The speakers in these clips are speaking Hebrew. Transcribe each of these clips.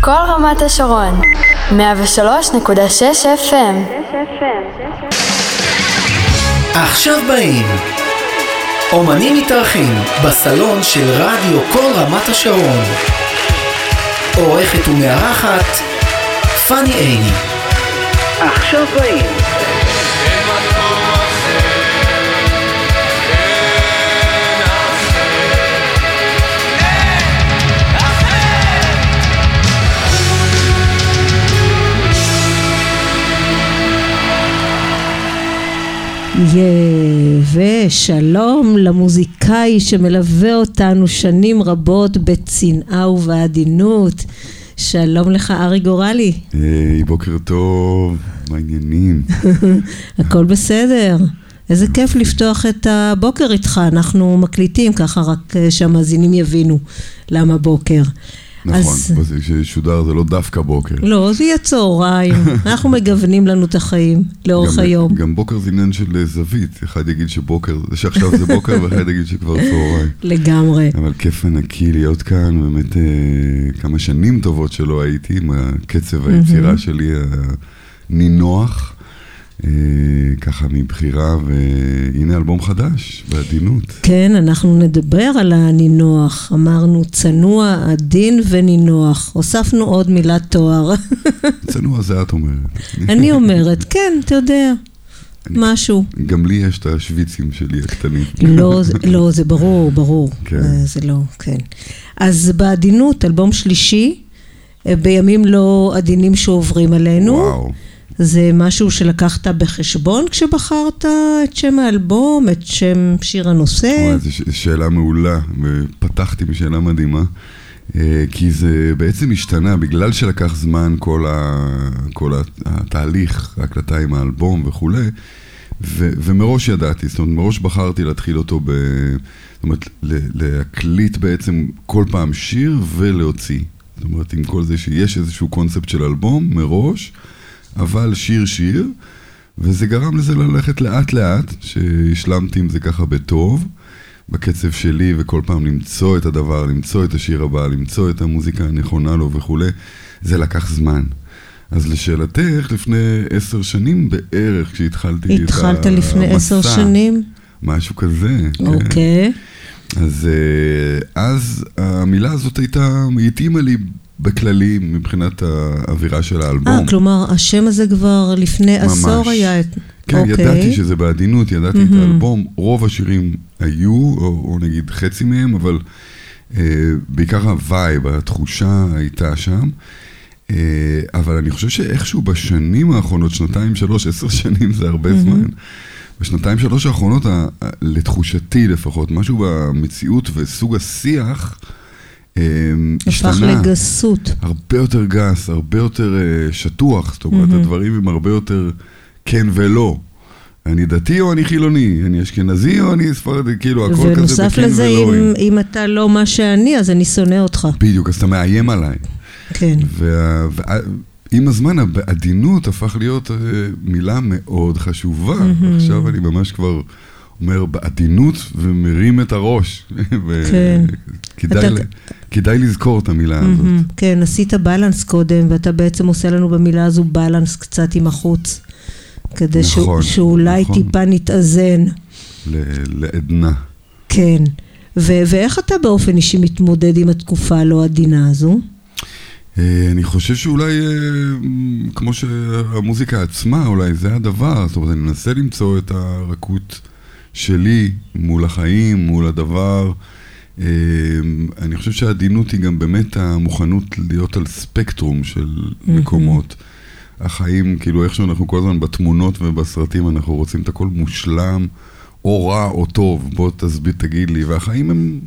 כל רמת השרון, 103.6 FM. עכשיו באים אומנים מתארחים בסלון של רדיו כל רמת השרון. עורכת ומארחת פאני עיני. עכשיו באים ושלום למוזיקאי שמלווה אותנו שנים רבות בצנעה ובעדינות. שלום לך ארי גורלי. היי, בוקר טוב, מה העניינים? הכל בסדר. איזה כיף לפתוח את הבוקר איתך, אנחנו מקליטים ככה רק שהמאזינים יבינו למה בוקר. נכון. כששודר זה לא דווקא בוקר. לא, זה יהיה צהריים, אנחנו מגוונים לנו את החיים לאורך היום. גם בוקר זה עניין של זווית, אחד יגיד שבוקר, שעכשיו זה בוקר ואחד יגיד שכבר צהריים. לגמרי. אבל כיף ענקי להיות כאן, באמת אה, כמה שנים טובות שלא הייתי, עם הקצב היצירה שלי הנינוח. אה, ככה מבחירה, והנה אלבום חדש, בעדינות. כן, אנחנו נדבר על הנינוח. אמרנו צנוע, עדין ונינוח. הוספנו עוד מילת תואר. צנוע זה את אומרת. אני אומרת, כן, אתה יודע. משהו. גם לי יש את השוויצים שלי הקטנים. לא, לא, זה ברור, ברור. כן. זה לא, כן. אז בעדינות, אלבום שלישי, בימים לא עדינים שעוברים עלינו. וואו. זה משהו שלקחת בחשבון כשבחרת את שם האלבום, את שם שיר הנושא? זו שאלה מעולה, ופתחתי בשאלה מדהימה. כי זה בעצם השתנה, בגלל שלקח זמן כל, ה, כל התהליך, ההקלטה עם האלבום וכולי, ו, ומראש ידעתי, זאת אומרת, מראש בחרתי להתחיל אותו ב... זאת אומרת, להקליט בעצם כל פעם שיר ולהוציא. זאת אומרת, עם כל זה שיש איזשהו קונספט של אלבום מראש, אבל שיר שיר, וזה גרם לזה ללכת לאט לאט, שהשלמתי עם זה ככה בטוב, בקצב שלי, וכל פעם למצוא את הדבר, למצוא את השיר הבא, למצוא את המוזיקה הנכונה לו וכולי, זה לקח זמן. אז לשאלתך, לפני עשר שנים בערך, כשהתחלתי את המסע. התחלת לפני עשר שנים? משהו כזה. אוקיי. כן. אז, אז המילה הזאת הייתה, היא התאימה לי בכללי מבחינת האווירה של האלבום. אה, כלומר, השם הזה כבר לפני ממש. עשור היה... כן, אוקיי. ידעתי שזה בעדינות, ידעתי mm-hmm. את האלבום. רוב השירים היו, או, או נגיד חצי מהם, אבל אה, בעיקר ה-vibe, התחושה הייתה שם. אה, אבל אני חושב שאיכשהו בשנים האחרונות, שנתיים, שלוש, עשר שנים זה הרבה mm-hmm. זמן. בשנתיים, שלוש האחרונות, לתחושתי לפחות, משהו במציאות וסוג השיח, השתנה. הפך לגסות. הרבה יותר גס, הרבה יותר uh, שטוח, זאת אומרת. הדברים הם הרבה יותר כן ולא. אני דתי או אני חילוני, אני אשכנזי או אני ספרדי, כאילו הכל כזה בכן ולא. ונוסף לזה, אם, אם אתה לא מה שאני, אז אני שונא אותך. בדיוק, אז אתה מאיים עליי. כן. ועם הזמן העדינות הפך להיות uh, מילה מאוד חשובה. Mm-hmm. עכשיו אני ממש כבר אומר בעדינות ומרים את הראש. כן. כדאי, אתה... ל... כדאי לזכור את המילה הזאת. Mm-hmm, כן, עשית בלנס קודם, ואתה בעצם עושה לנו במילה הזו בלנס קצת עם החוץ. כדי נכון, ש... שאולי נכון. טיפה נתאזן. ל- לעדנה. כן. ו- ואיך אתה באופן אישי מתמודד עם התקופה הלא עדינה הזו? אה, אני חושב שאולי, אה, כמו שהמוזיקה עצמה, אולי זה הדבר. זאת אומרת, אני מנסה למצוא את הרכות שלי מול החיים, מול הדבר. אה, אני חושב שהעדינות היא גם באמת המוכנות להיות על ספקטרום של מקומות. החיים, כאילו איכשהו אנחנו כל הזמן בתמונות ובסרטים, אנחנו רוצים את הכל מושלם, או רע או טוב, בוא תסביר, תגיד לי, והחיים הם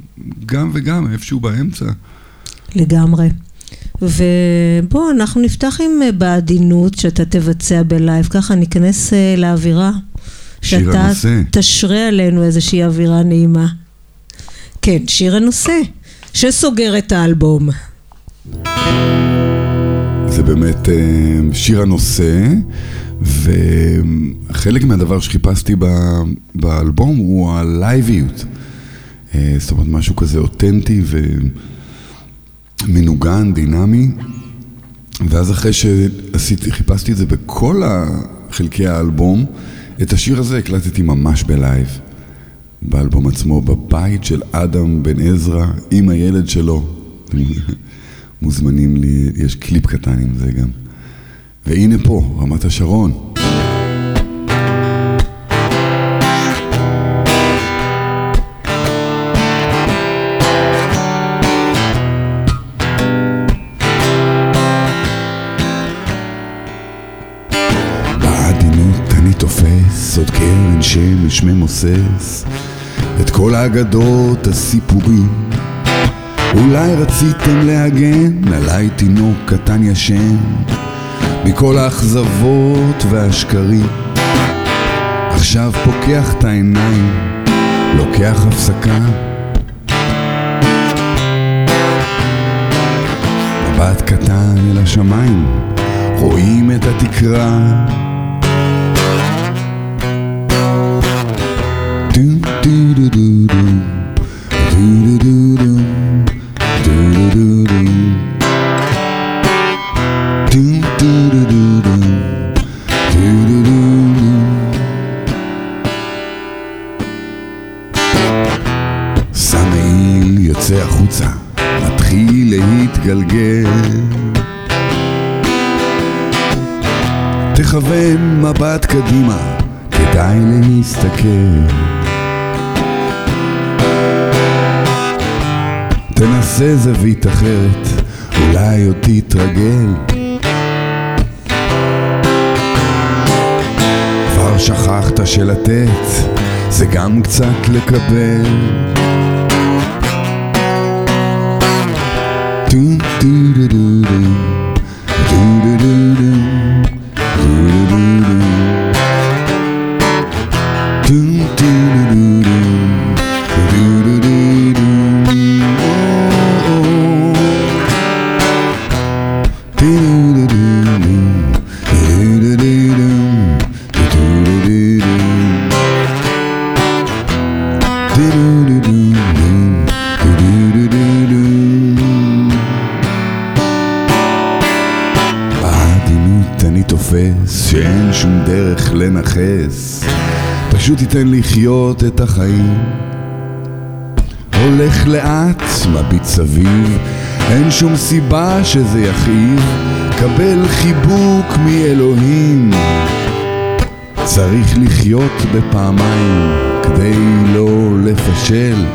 גם וגם, איפשהו באמצע. לגמרי. ובוא, אנחנו נפתח עם אה, בעדינות שאתה תבצע בלייב, ככה ניכנס אה, לאווירה. הנושא. שאתה תשרה עלינו איזושהי אווירה נעימה. כן, שיר הנושא, שסוגר את האלבום. זה באמת אה, שיר הנושא, וחלק מהדבר שחיפשתי באלבום הוא הלייביות. אה, זאת אומרת, משהו כזה אותנטי ומנוגן, דינמי. ואז אחרי שחיפשתי את זה בכל חלקי האלבום, את השיר הזה הקלטתי ממש בלייב. באלבום עצמו, בבית של אדם בן עזרא עם הילד שלו. מוזמנים לי, יש קליפ קטן עם זה גם. והנה פה, רמת השרון. שמש ממוסס את כל האגדות, הסיפורים. אולי רציתם להגן עליי תינוק קטן ישן מכל האכזבות והשקרים. עכשיו פוקח את העיניים, לוקח הפסקה. מבט קטן אל השמיים, רואים את התקרה. תכוון מבט קדימה, כדאי להסתכל. תנסה זווית אחרת, אולי עוד תתרגל. כבר שכחת שלתת, זה גם קצת לקבל. דו דו דו דו דו דו דו דו תיתן לחיות את החיים. הולך לאט, מביט סביב, אין שום סיבה שזה יכאיב, קבל חיבוק מאלוהים. צריך לחיות בפעמיים כדי לא לפשל.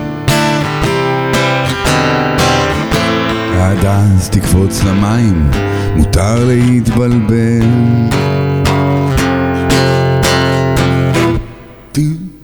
עד אז תקפוץ למים, מותר להתבלבל.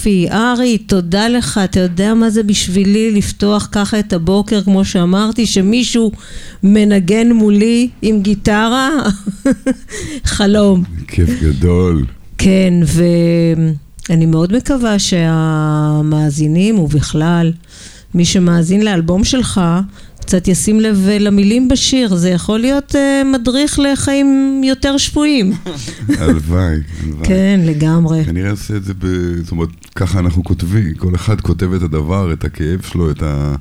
יופי, ארי, תודה לך, אתה יודע מה זה בשבילי לפתוח ככה את הבוקר, כמו שאמרתי, שמישהו מנגן מולי עם גיטרה? חלום. כיף גדול. כן, ואני מאוד מקווה שהמאזינים, ובכלל, מי שמאזין לאלבום שלך, קצת ישים לב למילים בשיר, זה יכול להיות uh, מדריך לחיים יותר שפויים. הלוואי, הלוואי. כן, לגמרי. כנראה עושה את זה, ב... זאת אומרת, ככה אנחנו כותבים, כל אחד כותב את הדבר, את הכאב שלו, את, ה...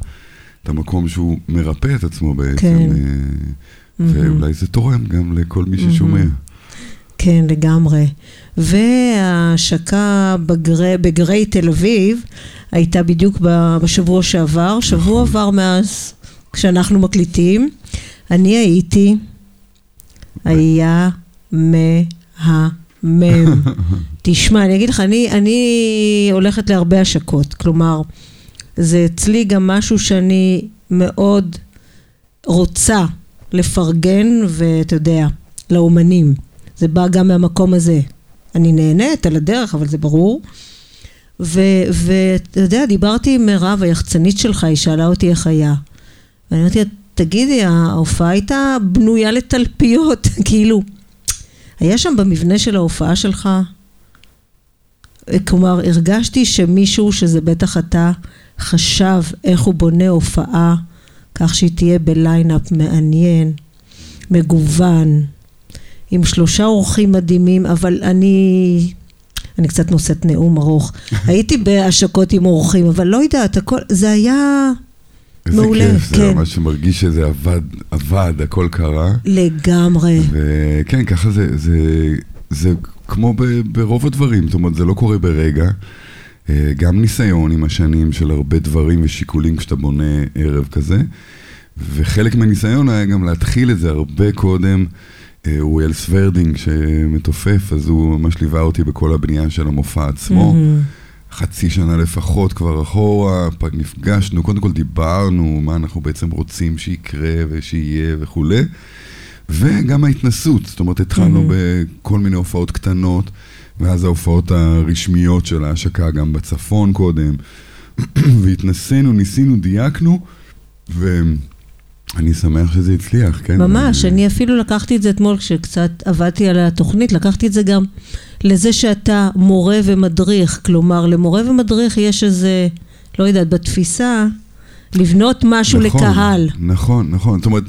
את המקום שהוא מרפא את עצמו בעצם. כן. Uh, ואולי זה תורם גם לכל מי ששומע. כן, לגמרי. וההשקה בגרי, בגרי תל אביב הייתה בדיוק בשבוע שעבר, שבוע נכון. עבר מאז כשאנחנו מקליטים, אני הייתי, היה מהמם. תשמע, אני אגיד לך, אני, אני הולכת להרבה השקות, כלומר, זה אצלי גם משהו שאני מאוד רוצה לפרגן, ואתה יודע, לאומנים. זה בא גם מהמקום הזה. אני נהנית על הדרך, אבל זה ברור. ואתה יודע, דיברתי עם מירב, היחצנית שלך, היא שאלה אותי איך היה. ואני אמרתי לה, תגידי, ההופעה הייתה בנויה לתלפיות, כאילו, היה שם במבנה של ההופעה שלך, כלומר, הרגשתי שמישהו, שזה בטח אתה, חשב איך הוא בונה הופעה, כך שהיא תהיה בליינאפ מעניין, מגוון, עם שלושה אורחים מדהימים, אבל אני... אני קצת נושאת נאום ארוך. הייתי בהשקות עם אורחים, אבל לא יודעת, הכל, זה היה מעולה. איזה כיף, כן. זה ממש מרגיש שזה עבד, עבד, הכל קרה. לגמרי. וכן, ככה זה, זה, זה כמו ב, ברוב הדברים, זאת אומרת, זה לא קורה ברגע. אה, גם ניסיון עם השנים של הרבה דברים ושיקולים כשאתה בונה ערב כזה. וחלק מהניסיון היה גם להתחיל את זה הרבה קודם. אוריאל סוורדינג שמתופף, אז הוא ממש ליווה אותי בכל הבנייה של המופע עצמו. Mm-hmm. חצי שנה לפחות כבר אחורה, נפגשנו, קודם כל דיברנו מה אנחנו בעצם רוצים שיקרה ושיהיה וכולי. וגם ההתנסות, זאת אומרת התחלנו mm-hmm. בכל מיני הופעות קטנות, ואז ההופעות הרשמיות של ההשקה גם בצפון קודם, והתנסינו, ניסינו, דייקנו, ו... אני שמח שזה הצליח, כן. ממש, אני אפילו לקחתי את זה אתמול כשקצת עבדתי על התוכנית, לקחתי את זה גם לזה שאתה מורה ומדריך, כלומר למורה ומדריך יש איזה, לא יודעת, בתפיסה, לבנות משהו נכון, לקהל. נכון, נכון, זאת אומרת,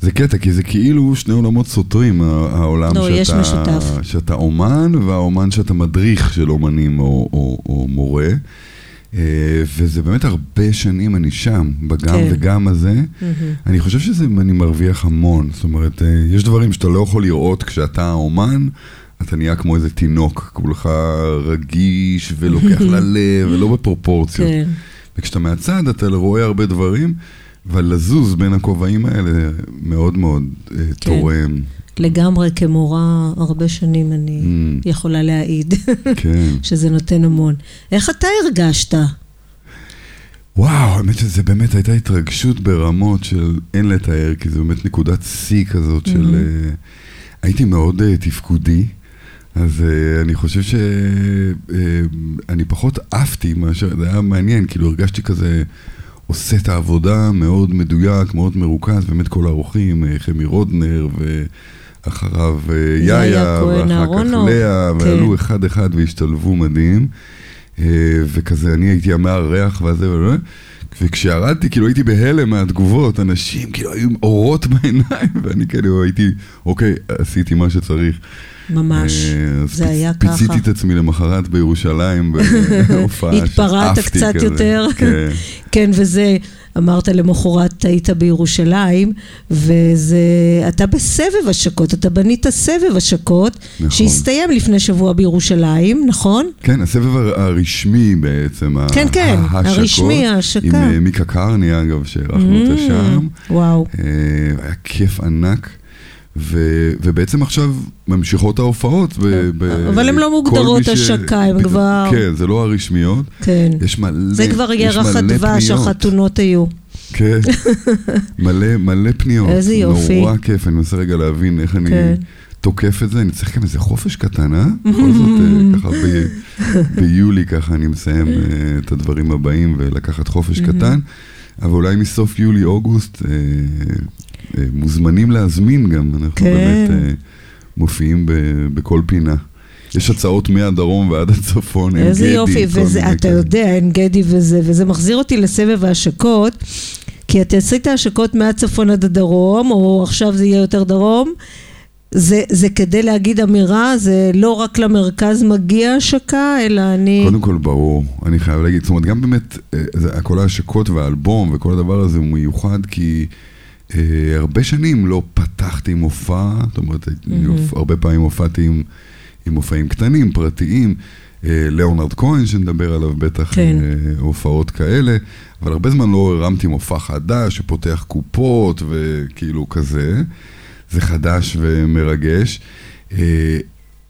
זה קטע, כי זה כאילו שני עולמות סותרים, העולם לא, שאתה, שאתה אומן והאומן שאתה מדריך של אומנים או, או, או מורה. וזה באמת הרבה שנים אני שם, בגם כן. וגם הזה. Mm-hmm. אני חושב שזה, אני מרוויח המון. זאת אומרת, יש דברים שאתה לא יכול לראות כשאתה אומן, אתה נהיה כמו איזה תינוק, כולך רגיש ולוקח ללב ולא בפרופורציות. כן. וכשאתה מהצד אתה רואה הרבה דברים, אבל לזוז בין הכובעים האלה מאוד מאוד כן. תורם. לגמרי, כמורה, הרבה שנים אני mm. יכולה להעיד כן. שזה נותן המון. איך אתה הרגשת? וואו, האמת שזה באמת הייתה התרגשות ברמות של אין לתאר, כי זו באמת נקודת שיא כזאת של... Mm-hmm. Uh, הייתי מאוד uh, תפקודי, אז uh, אני חושב שאני uh, פחות עפתי מאשר, זה היה מעניין, כאילו הרגשתי כזה... עושה את העבודה מאוד מדויק, מאוד מרוכז, באמת כל האורחים, חמי רודנר ו... אחריו אה, יאיה, ואחר כך לאה, כן. ועלו אחד-אחד והשתלבו מדהים. אה, וכזה, אני הייתי המארח וזה, וכשירדתי, כאילו הייתי בהלם מהתגובות, אנשים כאילו היו עם אורות בעיניים, ואני כאילו הייתי, אוקיי, עשיתי מה שצריך. ממש, אה, זה היה ככה. פיציתי את עצמי למחרת בירושלים, בהופעה התפרעת קצת יותר. כן. כן, וזה... אמרת למחרת היית בירושלים, וזה, אתה בסבב השקות, אתה בנית סבב השקות, נכון. שהסתיים לפני שבוע בירושלים, נכון? כן, הסבב הרשמי בעצם, כן, כן, ההשקות, הרשמי, ההשקה. עם אה, מיקה קרני אגב, שאירחנו אותה mm, שם. וואו. אה, היה כיף ענק. ו, ובעצם עכשיו ממשיכות ההופעות. ב, ב, אבל הן לא מוגדרות השקה, הן כבר... כן, זה לא הרשמיות. כן. יש מלא, זה כבר ירח הדבש, החתונות היו. כן, מלא, מלא פניות. איזה יופי. נורא כיף, אני מנסה רגע להבין איך אני כן. תוקף את זה. אני צריך גם איזה חופש קטן, אה? בכל זאת, אה, ככה ב, ביולי ככה אני מסיים אה, את הדברים הבאים ולקחת חופש קטן. אבל אולי מסוף יולי-אוגוסט אה, מוזמנים להזמין גם, אנחנו כן. באמת אה, מופיעים ב, בכל פינה. יש הצעות מהדרום ועד הצפון, עין גדי. איזה יופי, וזה, אתה יודע, עין גדי וזה, וזה מחזיר אותי לסבב ההשקות, כי אתה עשית השקות מהצפון עד הדרום, או עכשיו זה יהיה יותר דרום. זה, זה כדי להגיד אמירה, זה לא רק למרכז מגיע השקה, אלא אני... קודם כל, ברור, אני חייב להגיד, זאת אומרת, גם באמת, אה, זה, כל ההשקות והאלבום וכל הדבר הזה הוא מיוחד, כי אה, הרבה שנים לא פתחתי מופע, זאת אומרת, mm-hmm. הרבה פעמים הופעתי עם, עם מופעים קטנים, פרטיים. אה, ליאונרד כהן, שנדבר עליו בטח, כן. אה, הופעות כאלה, אבל הרבה זמן לא הרמתי מופע חדש שפותח קופות וכאילו כזה. זה חדש ומרגש.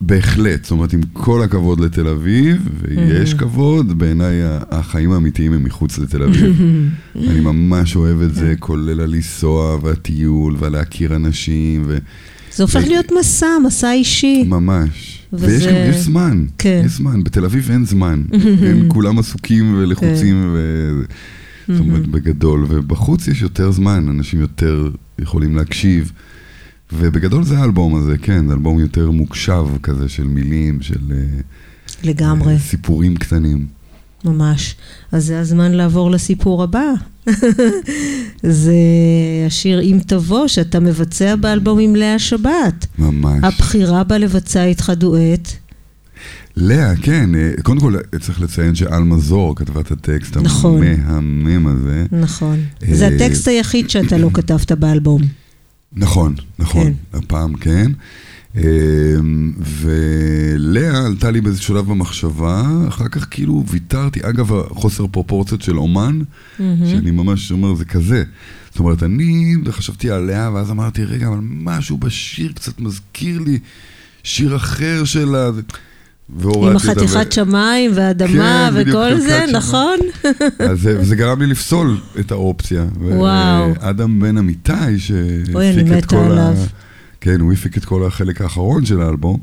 בהחלט, זאת אומרת, עם כל הכבוד לתל אביב, ויש כבוד, בעיניי החיים האמיתיים הם מחוץ לתל אביב. אני ממש אוהב את זה, כולל הלנסוע והטיול והלהכיר אנשים. ו... זה הופך להיות מסע, מסע אישי. ממש. וזה... ויש גם, יש זמן, כן. יש זמן. בתל אביב אין זמן. אין, כולם עסוקים ולחוצים, כן. ו... זאת אומרת, בגדול. ובחוץ יש יותר זמן, אנשים יותר יכולים להקשיב. ובגדול זה האלבום הזה, כן, זה אלבום יותר מוקשב כזה של מילים, של אה, לגמרי, אה, סיפורים קטנים. ממש. אז זה הזמן לעבור לסיפור הבא. זה השיר "אם תבוא", שאתה מבצע באלבום עם לאה שבת. ממש. הבחירה בה לבצע איתך דואט. לאה, כן, אה, קודם כל צריך לציין שעלמה זור כתבה את הטקסט נכון. המהמם הזה. נכון. זה הטקסט היחיד שאתה לא כתבת באלבום. נכון, נכון, כן. הפעם כן. אה, ולאה עלתה לי באיזה שלב במחשבה, אחר כך כאילו ויתרתי, אגב, החוסר פרופורציות של אומן, שאני ממש אומר, זה כזה. זאת אומרת, אני חשבתי על לאה, ואז אמרתי, רגע, אבל משהו בשיר קצת מזכיר לי שיר אחר שלה. עם החתיכת שמיים ואדמה כן, וכל זה. נכון? אז זה, וזה גרם לי לפסול את האופציה. וואו. ואדם בן אמיתי, אוי, אני שהפיק את מתה כל עליו. כן, הוא הפיק את כל החלק האחרון של האלבום,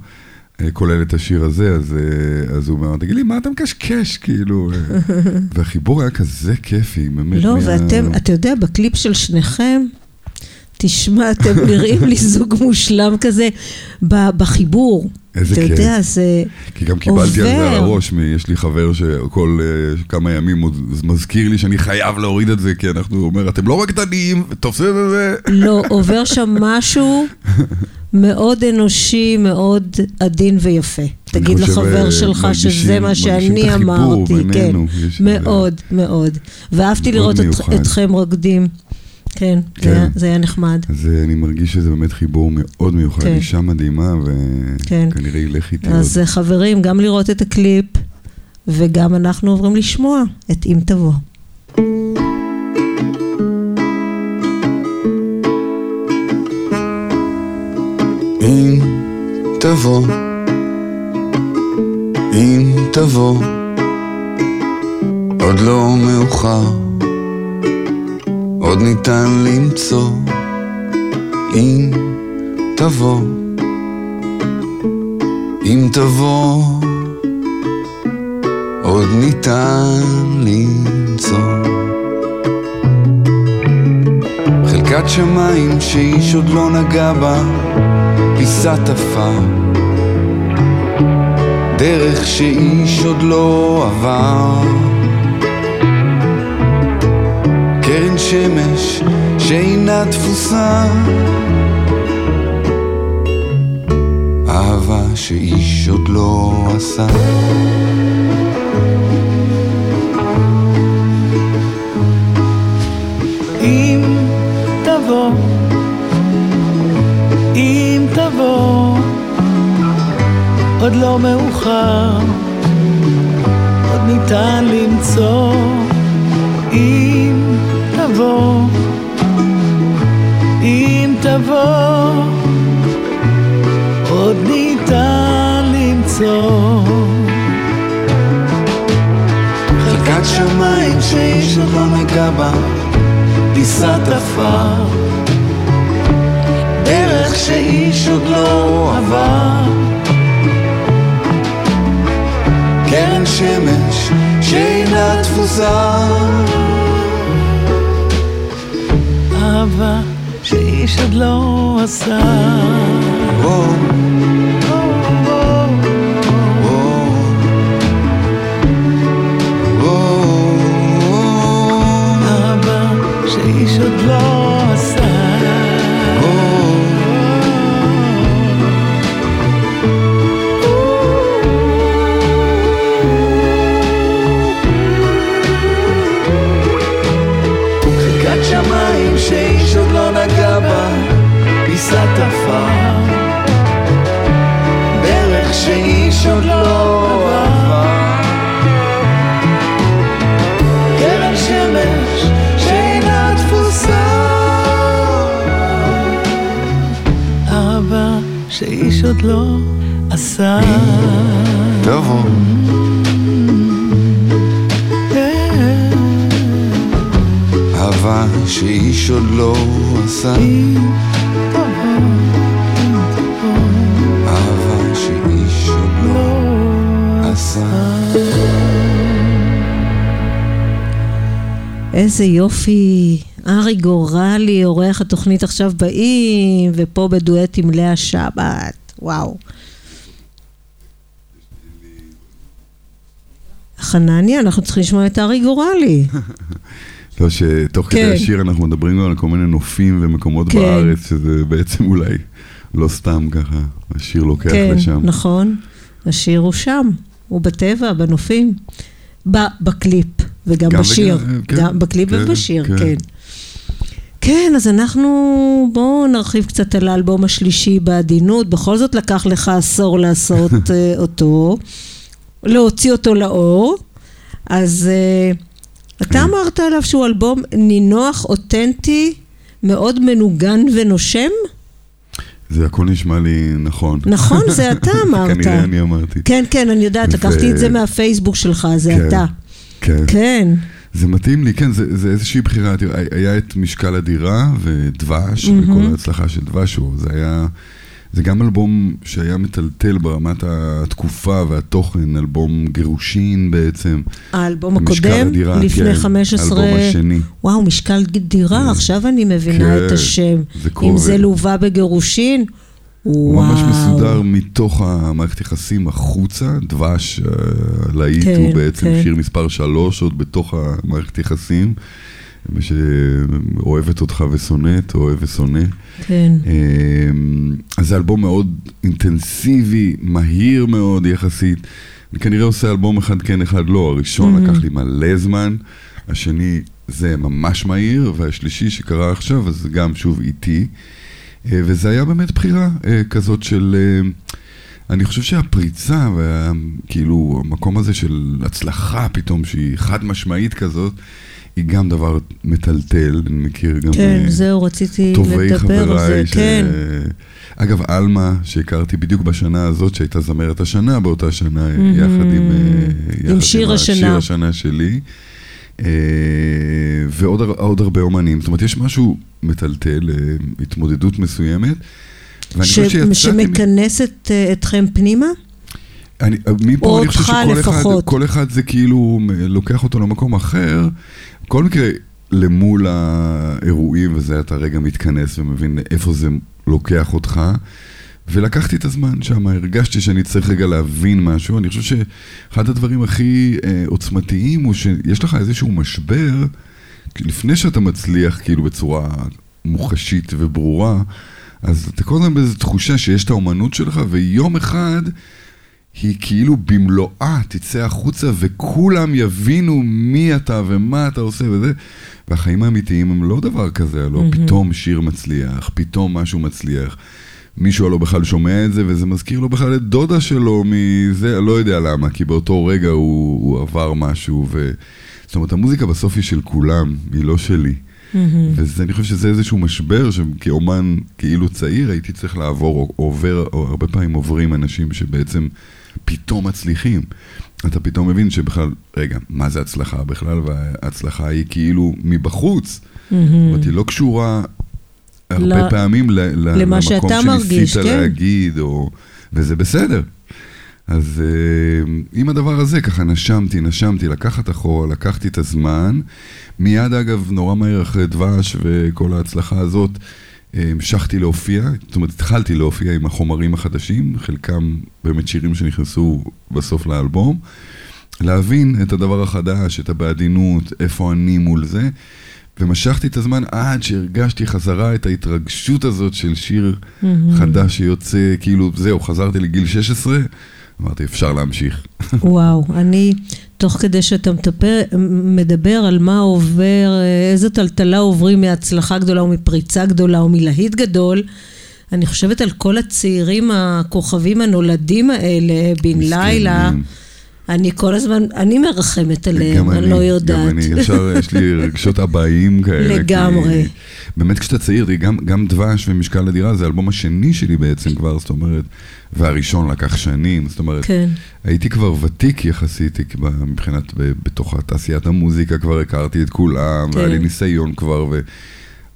אה, כולל את השיר הזה, אז, אה, אז הוא אומר, תגיד לי, מה אתה מקשקש, כאילו? אה?" והחיבור היה כזה כיפי, באמת. לא, מה- ואתם, אתה יודע, בקליפ של שניכם, תשמע, אתם נראים לי זוג מושלם כזה בחיבור. איזה אתה כיף. יודע, זה כי גם קיבלתי על זה על עובר. הראש, יש לי חבר שכל אה, כמה ימים הוא מזכיר לי שאני חייב להוריד את זה, כי אנחנו, הוא אומר, אתם לא רקדנים, תופסים את זה. לא, עובר שם משהו מאוד אנושי, מאוד עדין ויפה. תגיד לחבר אה, שלך שזה מה שאני אמרתי, כן. מאוד, מאוד. ואהבתי לראות. אתכם רוקדים. כן, זה כן. היה- זה היה נחמד. אז אה, אני מרגיש שזה באמת חיבור מאוד מיוחד, כן. אישה מדהימה, כן. וכנראה ילך איתי אז עוד. אה, חברים, גם לראות את הקליפ, וגם אנחנו עוברים לשמוע את אם תבוא. אם תבוא, אם תבוא, עוד לא מאוחר, עוד ניתן למצוא, אם תבוא, אם תבוא, עוד ניתן למצוא. חלקת שמיים שאיש עוד לא נגע בה, פיסת עפר. דרך שאיש עוד לא עבר. שמש שאינה תפוסה. אהבה שאיש עוד לא עשה. אם תבוא, אם תבוא, עוד לא מאוחר, עוד ניתן למצוא. תבוא, אם תבוא, עוד ניתן למצוא. חלקת שמיים שאיש עוד לא נגע בה, פיסת עפר. דרך שאיש עוד לא עבר. קרן שמש שאינה תפוסה. אהבה שאיש עוד לא עשה. וואו, עפר. דרך שאיש עוד לא עבר. קרן שמש שאינה תפוסה. אהבה שאיש עוד לא עשה. תבוא, אהבה שאיש עוד לא עשה. איזה יופי. ארי גורלי, עורך התוכנית עכשיו באים, ופה בדואט עם לאה שבת. וואו. חנניה, אנחנו צריכים לשמוע את ארי גורלי. לא, שתוך כדי כן. השיר אנחנו מדברים גם על כל מיני נופים ומקומות כן. בארץ, שזה בעצם אולי לא סתם ככה, השיר לוקח כן, לשם. נכון. השיר הוא שם, הוא בטבע, בנופים. בקליפ וגם גם בשיר. וגם, כן, גם בקליפ כן, ובשיר, כן. כן. כן, אז אנחנו, בואו נרחיב קצת על האלבום השלישי בעדינות. בכל זאת לקח לך עשור לעשות אה, אותו, להוציא אותו לאור. אז אה, אתה כן. אמרת עליו שהוא אלבום נינוח, אותנטי, מאוד מנוגן ונושם? זה הכל נשמע לי נכון. נכון, זה אתה אמרת. כנראה אני אמרתי. כן, כן, אני יודעת, לקחתי את זה מהפייסבוק שלך, זה כן, אתה. כן. כן, זה מתאים לי, כן, זה, זה איזושהי בחירה. היה את משקל הדירה ודבש. וכל ההצלחה של דבש, זה היה... זה גם אלבום שהיה מטלטל ברמת התקופה והתוכן, אלבום גירושין בעצם. האלבום הקודם, הדירה, לפני כן, 15... האלבום השני. וואו, משקל דירה, כן. עכשיו אני מבינה כן, את השם. זה אם כובד. זה לווה בגירושין, הוא וואו. ממש מסודר מתוך המערכת יחסים החוצה, דבש, אה, להיט כן, הוא בעצם כן. שיר מספר שלוש עוד בתוך המערכת יחסים. שאוהבת אותך ושונאת, אוהב ושונא. כן. אמ, אז זה אלבום מאוד אינטנסיבי, מהיר מאוד יחסית. אני כנראה עושה אלבום אחד כן, אחד לא. הראשון Mhm. לקח לי מלא זמן, השני זה ממש מהיר, והשלישי שקרה עכשיו, אז גם שוב איטי. אה, וזה היה באמת בחירה אה, כזאת של... אה, אני חושב שהפריצה, וכאילו המקום הזה של הצלחה פתאום, שהיא חד משמעית כזאת, היא גם דבר מטלטל, אני מכיר גם... כן, אה, זהו, רציתי לדבר על זה, ש... כן. אגב, עלמה, שהכרתי בדיוק בשנה הזאת, שהייתה זמרת השנה באותה שנה, מהמם. יחד עם... אה, יחד עם שיר השנה. שיר השנה שלי. ועוד הר- עוד הרבה אומנים. זאת אומרת, יש משהו מטלטל, התמודדות מסוימת. ש-. מ- שמכנסת אה, אתכם פנימה? אני, מפה או אני חושב שכל אחד, לפחות. כל אחד זה כאילו לוקח אותו למקום אחר. בכל מקרה, למול האירועים, וזה אתה רגע מתכנס ומבין איפה זה לוקח אותך. ולקחתי את הזמן שם, הרגשתי שאני צריך רגע להבין משהו. אני חושב שאחד הדברים הכי אה, עוצמתיים הוא שיש לך איזשהו משבר, לפני שאתה מצליח כאילו בצורה מוחשית וברורה, אז אתה כל הזמן באיזו תחושה שיש את האומנות שלך, ויום אחד היא כאילו במלואה תצא החוצה וכולם יבינו מי אתה ומה אתה עושה וזה. והחיים האמיתיים הם לא דבר כזה, לא מהמם. פתאום שיר מצליח, פתאום משהו מצליח. מישהו הלא בכלל שומע את זה, וזה מזכיר לו בכלל את דודה שלו מזה, לא יודע למה, כי באותו רגע הוא, הוא עבר משהו, ו... זאת אומרת, המוזיקה בסוף היא של כולם, היא לא שלי. מהמם. ואני חושב שזה איזשהו משבר שכאומן כאילו צעיר הייתי צריך לעבור, עובר, או הרבה פעמים עוברים אנשים שבעצם פתאום מצליחים. אתה פתאום מבין שבכלל, רגע, מה זה הצלחה בכלל? וההצלחה היא כאילו מבחוץ. זאת אומרת, היא לא קשורה הרבה ל- פעמים ל- למה למקום שאתה מרגיש, כן. להגיד, או... וזה בסדר. אז אה, עם הדבר הזה ככה נשמתי, נשמתי, לקחת אחורה, לקחתי את הזמן. מיד אגב, נורא מהר אחרי דבש וכל ההצלחה הזאת, המשכתי להופיע, זאת אומרת התחלתי להופיע עם החומרים החדשים, חלקם באמת שירים שנכנסו בסוף לאלבום. להבין את הדבר החדש, את הבעדינות, איפה אני מול זה. ומשכתי את הזמן עד שהרגשתי חזרה את ההתרגשות הזאת של שיר מהמם. חדש שיוצא, כאילו, זהו, חזרתי לגיל 16, אמרתי, אפשר להמשיך. וואו, אני, תוך כדי שאתה מטפר, מדבר על מה עובר, איזה טלטלה עוברים מהצלחה גדולה או מפריצה גדולה או מלהיט גדול, אני חושבת על כל הצעירים הכוכבים הנולדים האלה, בן לילה. אני כל הזמן, אני מרחמת עליהם, גם אני לא יודעת. גם אני, ישר יש לי רגשות אבאיים כאלה. לגמרי. כי באמת כשאתה צעיר, גם, גם דבש ומשקל הדירה זה האלבום השני שלי בעצם כבר, זאת אומרת, והראשון לקח שנים, זאת אומרת, כן. הייתי כבר ותיק יחסית מבחינת, בתוך תעשיית המוזיקה כבר הכרתי את כולם, כן. והיה לי ניסיון כבר,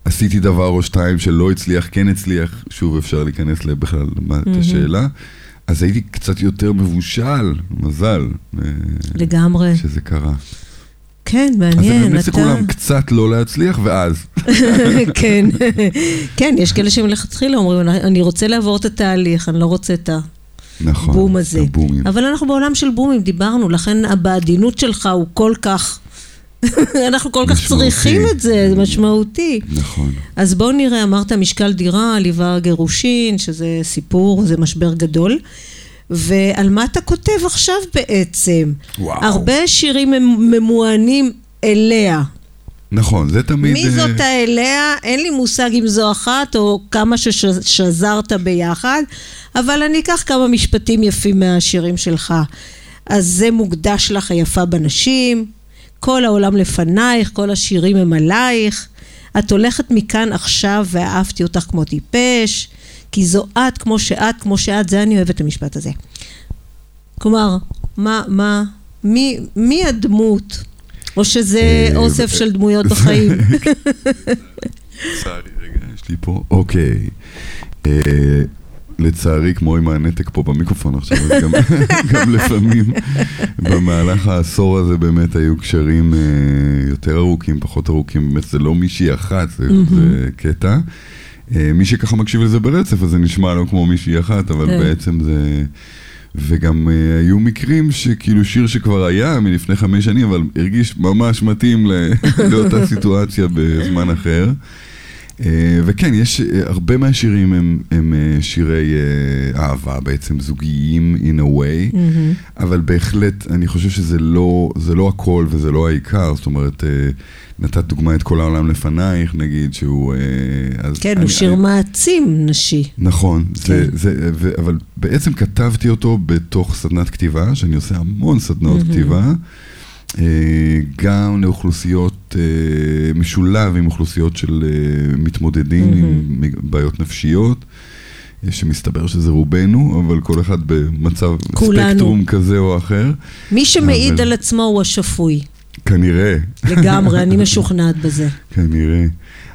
ועשיתי דבר או שתיים שלא הצליח, כן הצליח, שוב אפשר להיכנס בכלל מה את. השאלה. אז הייתי קצת יותר מבושל, מזל, אה, לגמרי. שזה קרה. כן, מעניין. אז אני ממליץ לכולם קצת לא להצליח, ואז. כן, כן, יש כאלה שמלכתחילה אומרים, אני רוצה לעבור את התהליך, אני לא רוצה את נכון, הבום הזה. הבומים. אבל אנחנו בעולם של בומים, דיברנו, לכן בעדינות שלך הוא כל כך... אנחנו כל כך משמעותי. צריכים את זה, זה משמעותי. נכון. אז בואו נראה, אמרת משקל דירה, ליווה גירושין, שזה סיפור, זה משבר גדול. ועל מה אתה כותב עכשיו בעצם? וואו. הרבה שירים ממ- ממוענים אליה. נכון, זה תמיד... מי אה, זאת האליה? אין לי מושג אם זו אחת או כמה ששזרת ביחד, אבל אני אקח כמה משפטים יפים מהשירים שלך. אז זה מוקדש לך היפה בנשים, כל העולם לפנייך, כל השירים הם עלייך. את הולכת מכאן עכשיו ואהבתי אותך כמו טיפש, כי זו את כמו שאת, כמו שאת, זה אני אוהבת את המשפט הזה. כלומר, מה, מה, מי, מי הדמות? או שזה אה, אוסף אה, של דמויות בחיים. לצערי, רגע, יש לי פה, אוקיי. לצערי, כמו עם הנתק פה במיקרופון עכשיו, אז גם, גם לפעמים במהלך העשור הזה באמת היו קשרים אה, יותר ארוכים, פחות ארוכים, באמת זה לא מישהי אחת, זה, זה קטע. אה, מי שככה מקשיב לזה ברצף, אז זה נשמע לא כמו מישהי אחת, אבל כן. בעצם זה... וגם אה, היו מקרים שכאילו שיר שכבר היה מלפני חמש שנים, אבל הרגיש ממש מתאים לאותה סיטואציה בזמן אחר. אה, וכן, יש אה, הרבה מהשירים הם, הם אה, שירי אה, אהבה בעצם, זוגיים in a way, אבל בהחלט אני חושב שזה לא, זה לא הכל וזה לא העיקר, זאת אומרת, נתת דוגמא את כל העולם לפנייך, נגיד, שהוא... אז כן, אני- הוא שיר אני- מעצים נשי. נכון, זה, כן. זה, ו, אבל בעצם כתבתי אותו בתוך סדנת כתיבה, שאני עושה המון סדנאות כתיבה, אה, גם לאוכלוסיות, אה, משולב עם אוכלוסיות של אה, מתמודדים עם בעיות נפשיות. אה, שמסתבר שזה רובנו, אבל כל אחד במצב כולנו. ספקטרום כזה או אחר. מי שמעיד אבל- על עצמו הוא השפוי. כנראה. לגמרי, אני משוכנעת בזה. כנראה.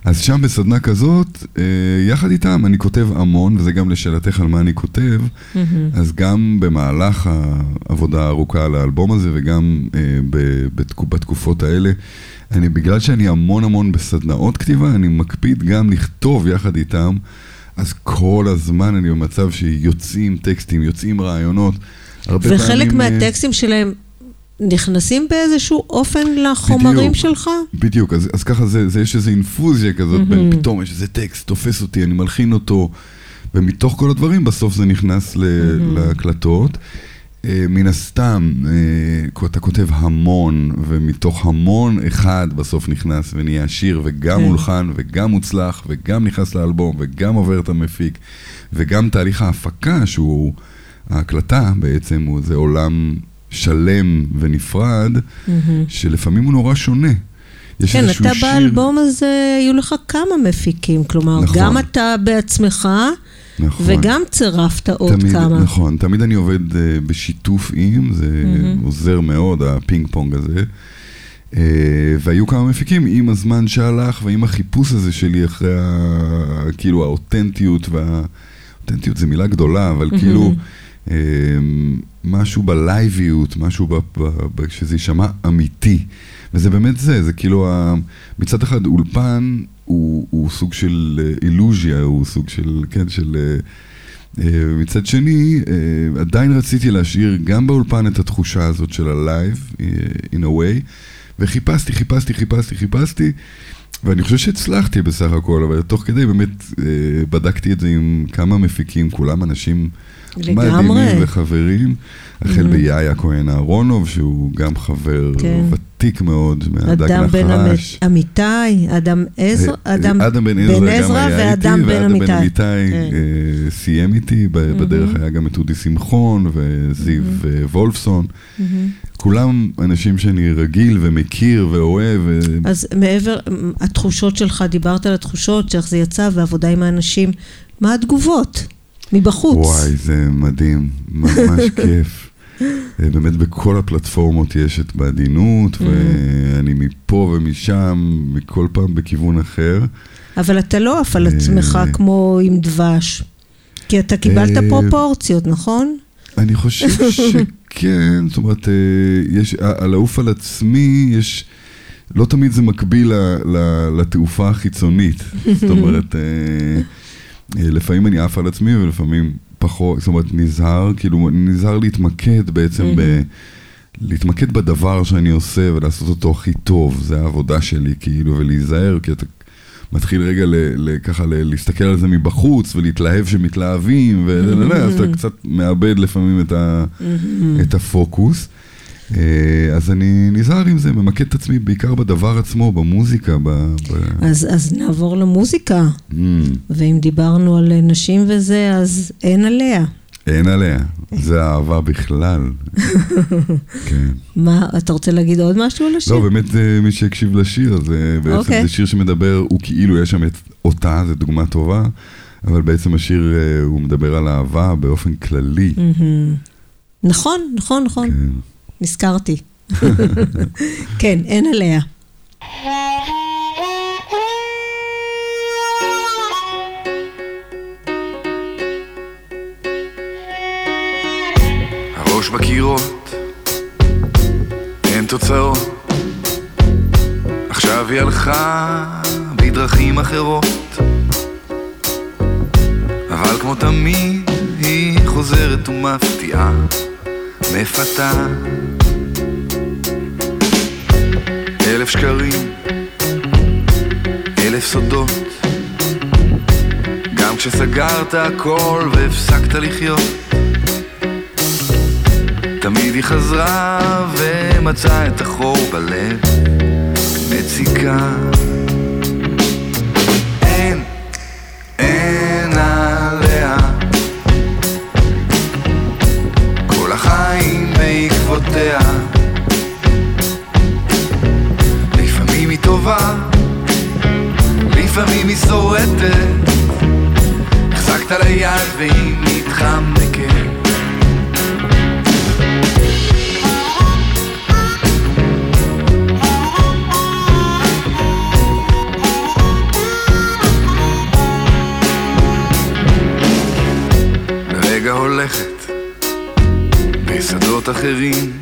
אז שם בסדנה כזאת, אה, יחד איתם אני כותב המון, וזה גם לשאלתך על מה אני כותב, אז גם במהלך העבודה הארוכה על האלבום הזה, וגם אה, בתקופות האלה, אני, בגלל שאני המון המון בסדנאות כתיבה, אני מקפיד גם לכתוב יחד איתם, אז כל הזמן אני במצב שיוצאים טקסטים, יוצאים רעיונות. וחלק פעמים, אה, מהטקסטים שלהם נכנסים באיזשהו אופן לחומרים בדיוק. שלך? בדיוק, אז, אז ככה זה, זה, יש איזו אינפוזיה כזאת, mm-hmm. בין פתאום יש איזה טקסט, תופס אותי, אני מלחין אותו, ומתוך כל הדברים בסוף זה נכנס ל, mm-hmm. להקלטות. אה, מן הסתם, אה, אתה כותב המון, ומתוך המון אחד בסוף נכנס ונהיה שיר, וגם כן. הולחן, וגם מוצלח, וגם נכנס לאלבום, וגם עובר את המפיק, וגם תהליך ההפקה, שהוא, ההקלטה בעצם, הוא, זה עולם שלם ונפרד, שלפעמים הוא נורא שונה. יש כן, אתה שיר- באלבום הזה, היו לך כמה מפיקים, כלומר, נכון. גם אתה בעצמך, נכון. וגם צירפת עוד תמיד, כמה. נכון, תמיד אני עובד uh, בשיתוף עם, זה mm-hmm. עוזר מאוד, הפינג פונג הזה. Uh, והיו כמה מפיקים עם הזמן שהלך ועם החיפוש הזה שלי אחרי ה... כאילו האותנטיות וה... אותנטיות זה מילה גדולה, אבל mm-hmm. כאילו uh, משהו בלייביות, משהו ב... ב... ב... שזה יישמע אמיתי. וזה באמת זה, זה כאילו, ה... מצד אחד אולפן הוא, הוא סוג של אה, אילוז'יה, הוא סוג של, כן, של... אה, אה, מצד שני, עדיין רציתי להשאיר גם באולפן את התחושה הזאת של הלייב, in a way, וחיפשתי, חיפשתי, חיפשתי, חיפשתי, ואני חושב שהצלחתי בסך הכל, אבל תוך כדי באמת אה, בדקתי את זה עם כמה מפיקים, כולם אנשים. מדהימים וחברים, החל ביאיה כהן אהרונוב, שהוא גם חבר כן. ותיק מאוד מהדג אדם בן נחש. אמ- אמיתי, אדם עזרא, אדם אדם בן עזרא ואדם בן ואדם בן אמיתי. אמיתי כן. אה, סיים איתי, ב- בדרך היה גם את אודי שמחון וזיו אה, וולפסון. כולם אנשים שאני רגיל ומכיר ואוהב. ו- אז מעבר, התחושות שלך, דיברת על התחושות, שאיך זה יצא, ועבודה עם האנשים, מה התגובות? מבחוץ. וואי, זה מדהים, ממש כיף. אה, באמת בכל הפלטפורמות יש את בעדינות, ואני מפה ומשם, מכל פעם בכיוון אחר. אבל אתה לא עף על אה, עצמך כמו עם דבש. כי אתה קיבלת אה, פרופורציות, נכון? אני חושב שכן, זאת אומרת, אה, יש, על לעוף על עצמי, יש, לא תמיד זה מקביל לתעופה החיצונית. זאת אומרת, אה, אה, לפעמים אני עף על עצמי ולפעמים פחות, זאת אומרת, נזהר, כאילו, נזהר להתמקד בעצם ב... להתמקד בדבר שאני עושה ולעשות אותו הכי טוב, זה העבודה שלי, כאילו, ולהיזהר, כי אתה מתחיל רגע ככה להסתכל על זה מבחוץ ולהתלהב שמתלהבים, אז אתה קצת מאבד לפעמים את, את הפוקוס. אה, אז אני נזהר עם זה, ממקד את עצמי בעיקר בדבר עצמו, במוזיקה. ב, ב... אז, אז נעבור למוזיקה. Mm. ואם דיברנו על נשים וזה, אז אין עליה. אין עליה, זה אהבה בכלל. כן. מה, אתה רוצה להגיד עוד משהו על השיר? לא, באמת מי שהקשיב לשיר, זה בעצם okay. אוקיי. זה שיר שמדבר, הוא כאילו יש שם את אותה, זו דוגמה טובה, אבל בעצם השיר אה, הוא מדבר על אהבה באופן כללי. נכון, נכון, נכון. כן. נזכרתי. כן, אין עליה. הראש בקירות, אין תוצאות. עכשיו היא הלכה בדרכים אחרות. אבל כמו תמיד היא חוזרת ומפתיעה, מפתה. אלף שקרים, אלף סודות. גם כשסגרת הכל והפסקת לחיות. תמיד היא חזרה ומצאה את החור בלב, מציקה. אין, אין עליה. כל החיים בעקבותיה. לפעמים היא טובה, לפעמים היא שורטת. החזקת ליד והיא מתחמקת אחרים.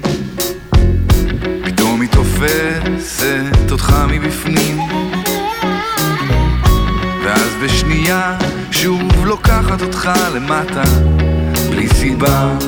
פתאום היא תופסת אותך מבפנים. ואז בשנייה שוב לוקחת אותך למטה בלי סיבה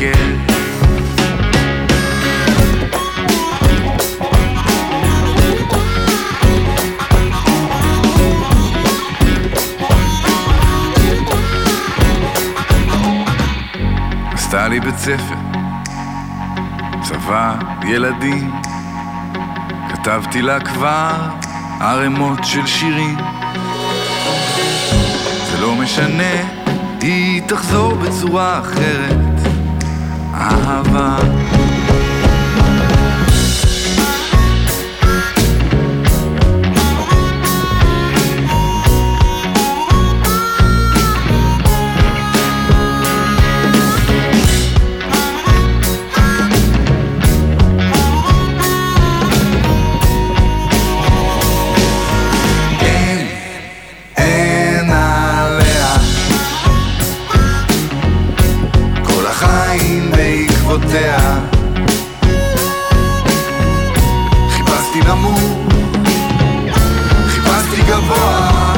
מתחמקת עשתה לי בית ספר, צבא, ילדים, כתבתי לה כבר ערימות של שירים. זה לא משנה, היא תחזור בצורה אחרת, אהבה. בעקבותיה חיפשתי נמוך, חיפשתי גבוה.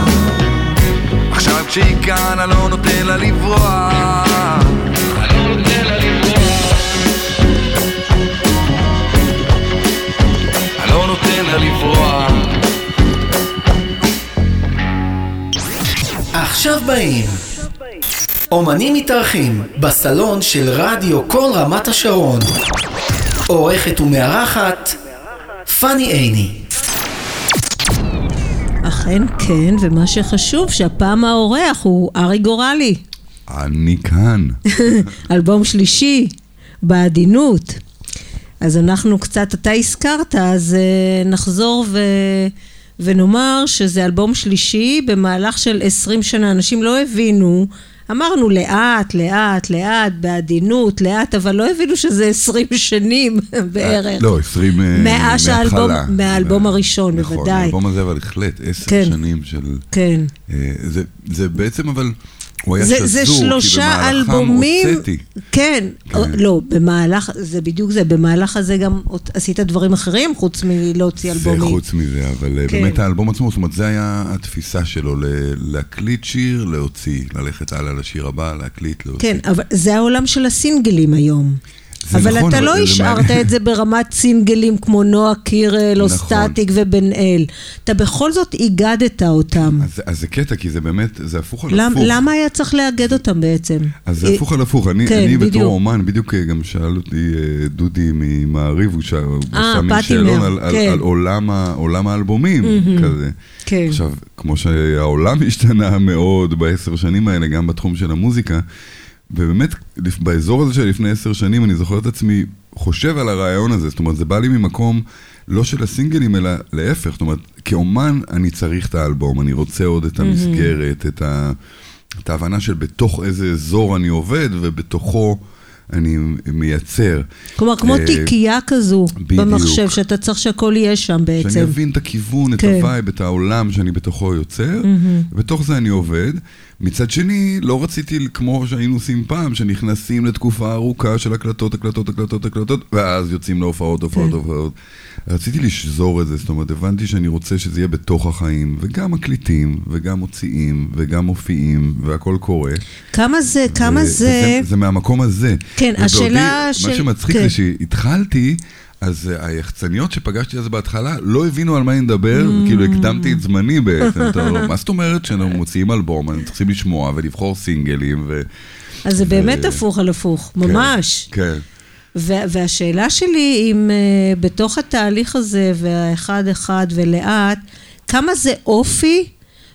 עכשיו כשהיא כאן אני לא נותן לה לברוח. לא עכשיו באים. אומנים מתארחים בסלון של רדיו כל רמת השרון. עורכת ומארחת פאני עיני. אכן כן, ומה שחשוב, שהפעם האורח הוא ארי גורלי. אני כאן. אלבום שלישי, בעדינות. אז אנחנו קצת, אתה הזכרת, אז uh, נחזור ו... ונאמר שזה אלבום שלישי במהלך של 20 שנה. אנשים לא הבינו אמרנו לאט, לאט, לאט, בעדינות, לאט, אבל לא הבינו שזה עשרים שנים בערך. לא, עשרים אה, מאז שהאלבום, מההתחלה. מהאלבום הראשון, נכון, בוודאי. האלבום הזה אבל החלט, עשר כן. שנים של... כן. אה, זה- זה בעצם אבל... הוא היה זה, שזור, זה כי שלושה במהלכם אלבומים, הוצאתי. כן, כן. לא, במהלך, זה בדיוק זה, במהלך הזה גם עשית דברים אחרים חוץ מלהוציא זה אלבומים. חוץ מזה, אבל אה, כן. באמת האלבום עצמו, זאת אומרת, זה היה התפיסה שלו, ל- להקליט שיר, להוציא, ללכת הלאה לשיר הבא, להקליט, להוציא. כן, אבל זה העולם של הסינגלים היום. זה אבל נכון, אתה לא השארת. את זה ברמת סינגלים כמו נועה קירל או נכון. סטטיק ובן אל. אתה בכל זאת איגדת אותם. אז, אז זה קטע, כי זה באמת, זה הפוך על למ, הפוך. למה היה צריך לאגד אותם בעצם? אז זה אה, הפוך על הפוך, אני, כן, אני. בתור אומן, בדיוק אה, גם שאל אותי אה, דודי ממעריב, הוא שאל, אה, עשה מין שאלון על, על, כן. על עולם, ה, עולם האלבומים, כזה. כן. עכשיו, כמו שהעולם השתנה מאוד בעשר שנים האלה, גם בתחום של המוזיקה, ובאמת, באזור הזה של לפני עשר שנים, אני זוכר את עצמי חושב על הרעיון הזה, זאת אומרת, זה בא לי ממקום לא של הסינגלים, אלא להפך, זאת אומרת, כאומן אני צריך את האלבום, אני רוצה עוד את המסגרת, את, ה, את ההבנה של בתוך איזה אזור אני עובד, ובתוכו אני מייצר. כלומר, כמו אה, תיקייה כזו בדיוק. במחשב, שאתה צריך שהכל יהיה שם שאני בעצם. אבין את הכיוון, את כן. ה vibe, את העולם שאני בתוכו יוצר, ובתוך זה אני עובד. מצד שני, לא רציתי, כמו שהיינו עושים פעם, שנכנסים לתקופה ארוכה של הקלטות, הקלטות, הקלטות, הקלטות, ואז יוצאים להופעות, הופעות, כן. הופעות. רציתי לשזור את זה, זאת אומרת, הבנתי שאני רוצה שזה יהיה בתוך החיים, וגם מקליטים, וגם מוציאים, וגם מופיעים, והכל קורה. כמה זה, כמה ו- זה... וזה, זה מהמקום הזה. כן, ובעודי- השאלה של- מה שמצחיק כן. זה שהתחלתי, אז אה, היחצניות שפגשתי אז בהתחלה לא הבינו על מה אני מדבר, Mm. כאילו הקדמתי את זמני בעצם. מה זאת אומרת שאנחנו מוציאים אלבום, אנחנו צריכים לשמוע ולבחור סינגלים, ו... אז זה באמת הפוך על הפוך, ממש. כן. והשאלה שלי אם uh, בתוך התהליך הזה, והאחד אחד ולאט, כמה זה אופי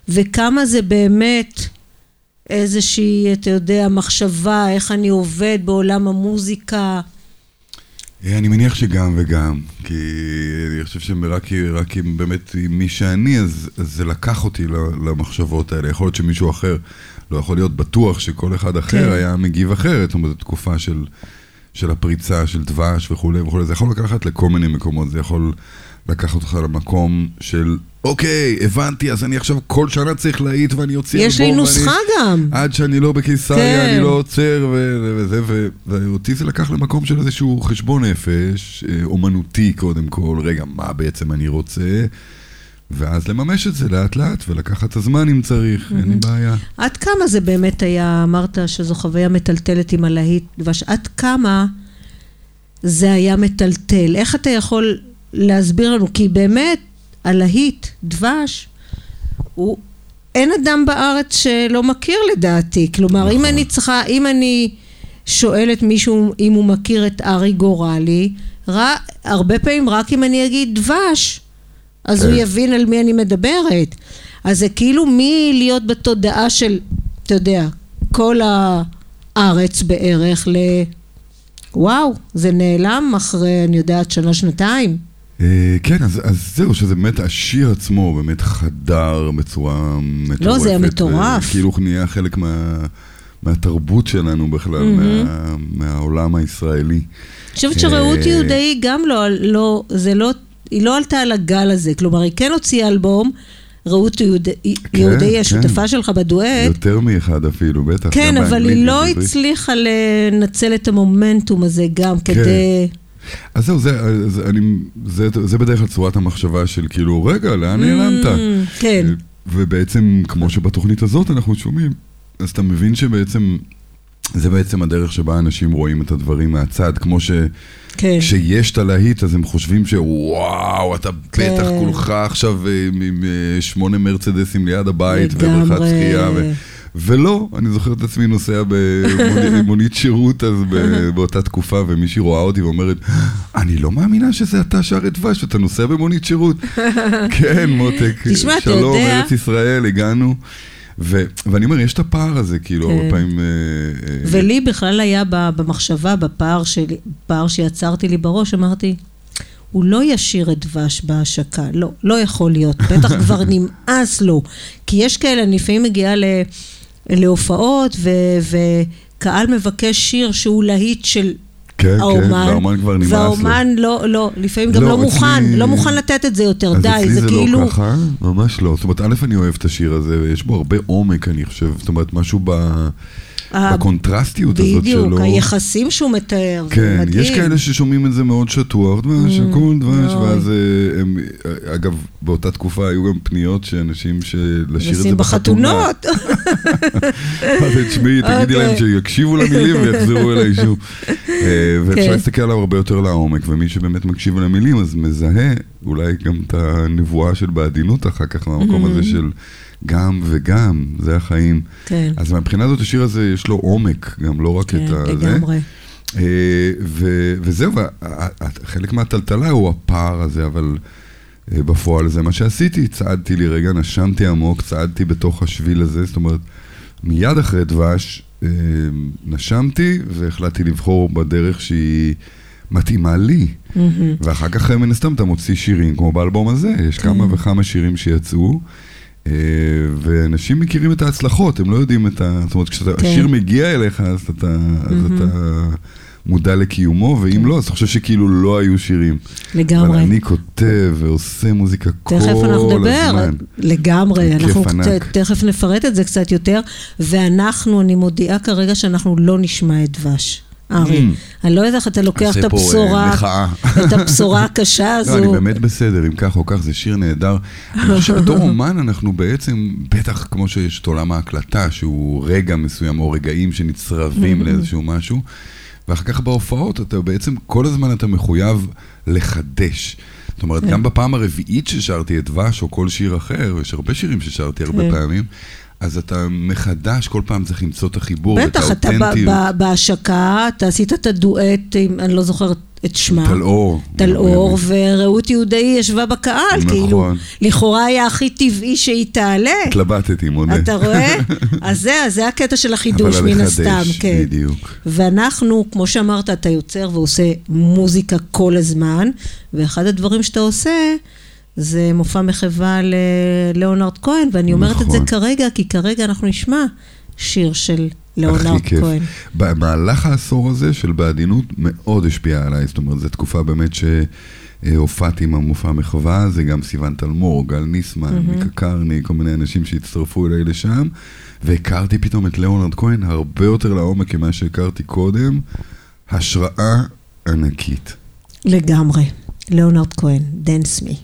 וכמה זה באמת איזושהי, אתה יודע, מחשבה, איך אני עובד בעולם המוזיקה. אה, אני מניח שגם וגם, כי אני חושב שרק רק אם באמת עם מי שאני, אז, אז זה לקח אותי למחשבות האלה. יכול להיות שמישהו אחר, לא יכול להיות בטוח שכל אחד אחר כן. היה מגיב אחרת, זאת אומרת, תקופה של, של הפריצה, של דבש וכולי וכולי, זה יכול לקחת לכל מיני מקומות, זה יכול לקחת אותך למקום של, אוקיי, הבנתי, אז אני עכשיו כל שנה צריך להיט ואני אוציא יש לי נוסחה ואני- גם. עד שאני לא בקיסריה, כן. אני לא עוצר, ו- וזה, ו- ואותי זה לקח למקום של איזשהו חשבון נפש, אה, אומנותי קודם כל, רגע, מה בעצם אני רוצה, ואז לממש את זה לאט לאט, ולקחת את הזמן אם צריך, אין לי בעיה. עד כמה זה באמת היה, אמרת שזו חוויה מטלטלת עם הלהיט דבש, עד כמה זה היה מטלטל? איך אתה יכול להסביר לנו? כי באמת, הלהיט, דבש, הוא... אין אדם בארץ שלא מכיר לדעתי. כלומר, אם נכון. אני צריכה, אם אני שואלת מישהו אם הוא מכיר את ארי גורלי, הרבה פעמים רק אם אני אגיד דבש, אז כן. הוא יבין על מי אני מדברת. אז זה כאילו מלהיות בתודעה של, אתה יודע, כל הארץ בערך, ל... וואו, זה נעלם אחרי, אני יודעת, שנה-שנתיים. אה, כן, אז, אז זהו, שזה באמת, השיר עצמו באמת חדר בצורה מטורפת. לא, זה היה מטורף. כאילו נהיה חלק מה, מהתרבות שלנו בכלל, מה, מהעולם הישראלי. אני חושבת שרעות אה, יהודאי גם לא, לא, זה לא, היא לא עלתה על הגל הזה. כלומר, היא כן הוציאה אלבום, רעות יהוד- יהודאי, כן. השותפה שלך בדואט, יותר מאחד אפילו, בטח. כן, אבל היא לא בעברית. הצליחה לנצל את המומנטום הזה גם כן. כדי... אז זהו, זה, אז אני, זה, זה בדרך כלל צורת המחשבה של כאילו, רגע, לאן נעלמת? כן. ובעצם, כמו שבתוכנית הזאת אנחנו שומעים, אז אתה מבין שבעצם, זה בעצם הדרך שבה אנשים רואים את הדברים מהצד, כמו ש... כן. כשיש את הלהיט, אז הם חושבים שוואו, אתה כן. בטח כולך עכשיו עם אה, שמונה מרצדסים ליד הבית. ובריכת שחייה. ו... ולא, אני זוכר את עצמי נוסע במונית שירות אז באותה תקופה, ומישהי רואה אותי ואומרת, אני לא מאמינה שזה אתה שר את דבש, אתה נוסע במונית שירות. כן, מותק, שלום, ארץ ישראל, הגענו. ו- ואני אומר, יש את הפער הזה, כאילו, כן. הרבה פעמים... אה, אה, ולי בכלל היה במחשבה, בפער שלי, פער שיצרתי לי בראש, אמרתי, הוא לא ישיר את דבש בהשקה, לא, לא יכול להיות, בטח כבר נמאס לו. כי יש כאלה, אני לפעמים מגיעה ל... להופעות, ו, וקהל מבקש שיר שהוא להיט של כן, כן, האומן, והאומן כבר נמאס לו. והאומן לא, לא, לפעמים גם לא, לא מוכן, אצלי- לא מוכן לתת את זה יותר, אז די, אצלי זה זה כאילו... לא ככה, ממש לא. זאת אומרת, א', אני אוהב את השיר הזה, ויש בו הרבה עומק, אני חושב. זאת אומרת, משהו ב... ה- בקונטרסטיות הזאת שלו. בדיוק, היחסים שהוא מתאר, זה כן, מדהים. יש כאלה ששומעים את זה מאוד שטוח, דבש, הכל דבש, אוי. ואז אה, הם, אה, אגב, באותה תקופה היו גם פניות שאנשים שלשיר את זה נשים בחתונות. אז תשמעי, תגידי להם אוקיי. שיקשיבו למילים ויחזרו אליי שוב. אה, ואפשר כן. להסתכל עליו הרבה יותר לעומק, ומי שבאמת מקשיב למילים אז מזהה אולי גם את הנבואה של בעדינות אחר כך, מהמקום הזה של גם וגם, זה החיים. כן, אז מהבחינה הזאת השיר הזה יש לו עומק, גם לא רק כן, את ה... זה. לגמרי. אה, וזהו, חלק מהטלטלה הוא הפער הזה, אבל בפועל זה מה שעשיתי, צעדתי לי רגע, נשמתי עמוק, צעדתי בתוך השביל הזה, זאת אומרת, מיד אחרי דבש, אה, נשמתי והחלטתי לבחור בדרך שהיא מתאימה לי. מהמם. ואחר כך מן הסתם אתה מוציא שירים, כמו באלבום הזה, יש כמה וכמה שירים שיצאו. אה, ואנשים מכירים את ההצלחות, הם לא יודעים את ה... זאת אומרת, כשהשיר מגיע אליך, אז אתה, אז אתה מודע לקיומו, ואם לא, אז אתה חושב שכאילו לא היו שירים. אבל לגמרי. אני כותב ועושה מוזיקה כל תכף אנחנו נדבר, הזמן. לגמרי, אנחנו תכף נפרט את זה קצת יותר, ואנחנו, אני מודיעה כרגע שאנחנו לא נשמע את דבש. ארי, Mm. אני לא יודעת איך אתה לוקח את אה, הבשורה, מחאה. את הבשורה הקשה הזו. לא, אני באמת בסדר, אם כך או כך, זה שיר נהדר. אני חושב שבתור אומן אנחנו בעצם, בטח כמו שיש את עולם ההקלטה, שהוא רגע מסוים, או רגעים שנצרבים לאיזשהו משהו, ואחר כך בהופעות, אתה בעצם, כל הזמן אתה מחויב לחדש. זאת אומרת, גם בפעם הרביעית ששרתי את דבש, או כל שיר אחר, יש הרבה שירים ששרתי הרבה כן. פעמים, אז אתה מחדש, כל פעם צריך למצוא את החיבור, ואת בטח, אתה האותנטיות. בהשקה, אתה עשית את הדואט, עם, אני לא זוכרת את שמה. טלאור. טלאור, ורעות יהודאי ישבה בקהל, נכון. כאילו, לכאורה היה הכי טבעי שהיא תעלה. התלבטתי, מודה. אתה רואה? אז זה, זה הקטע של החידוש, מן הסתם, כן. בדיוק. ואנחנו, כמו שאמרת, אתה יוצר ועושה מוזיקה כל הזמן, ואחד הדברים שאתה עושה, זה מופע מחווה ללאונרד כהן, ואני אומרת את זה נכון. כרגע, כי כרגע אנחנו נשמע שיר של לאונרד. כהן. במהלך העשור הזה של בעדינות מאוד השפיע עליי, זאת אומרת, זו תקופה באמת שהופעתי עם המופע מחווה, זה גם סיון תלמור, גל ניסמן, מיקה קרני, כל מיני אנשים שהצטרפו אליי לשם, והכרתי פתאום את ליאונרד כהן הרבה יותר לעומק ממה שהכרתי קודם, השראה ענקית. לגמרי. לאונרד כהן, Dance Me.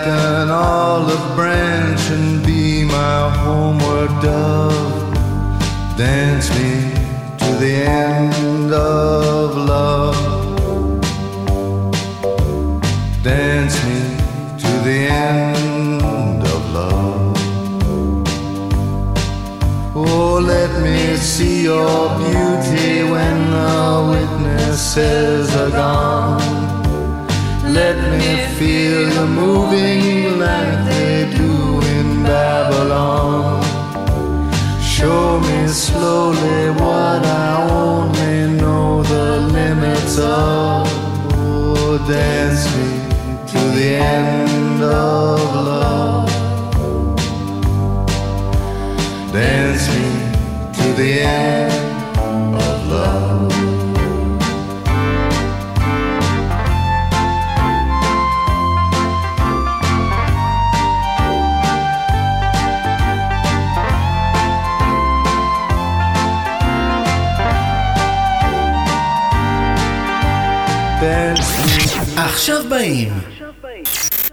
Like an olive branch and be my homeward dove. Dance me to the end of love. Dance me to the end of love. Oh, let me see your beauty when the witnesses are gone. Let me feel you moving like they do in Babylon. Show me slowly what I only know the limits of. Oh, dance me to the end of love. Dance me to the end עכשיו באים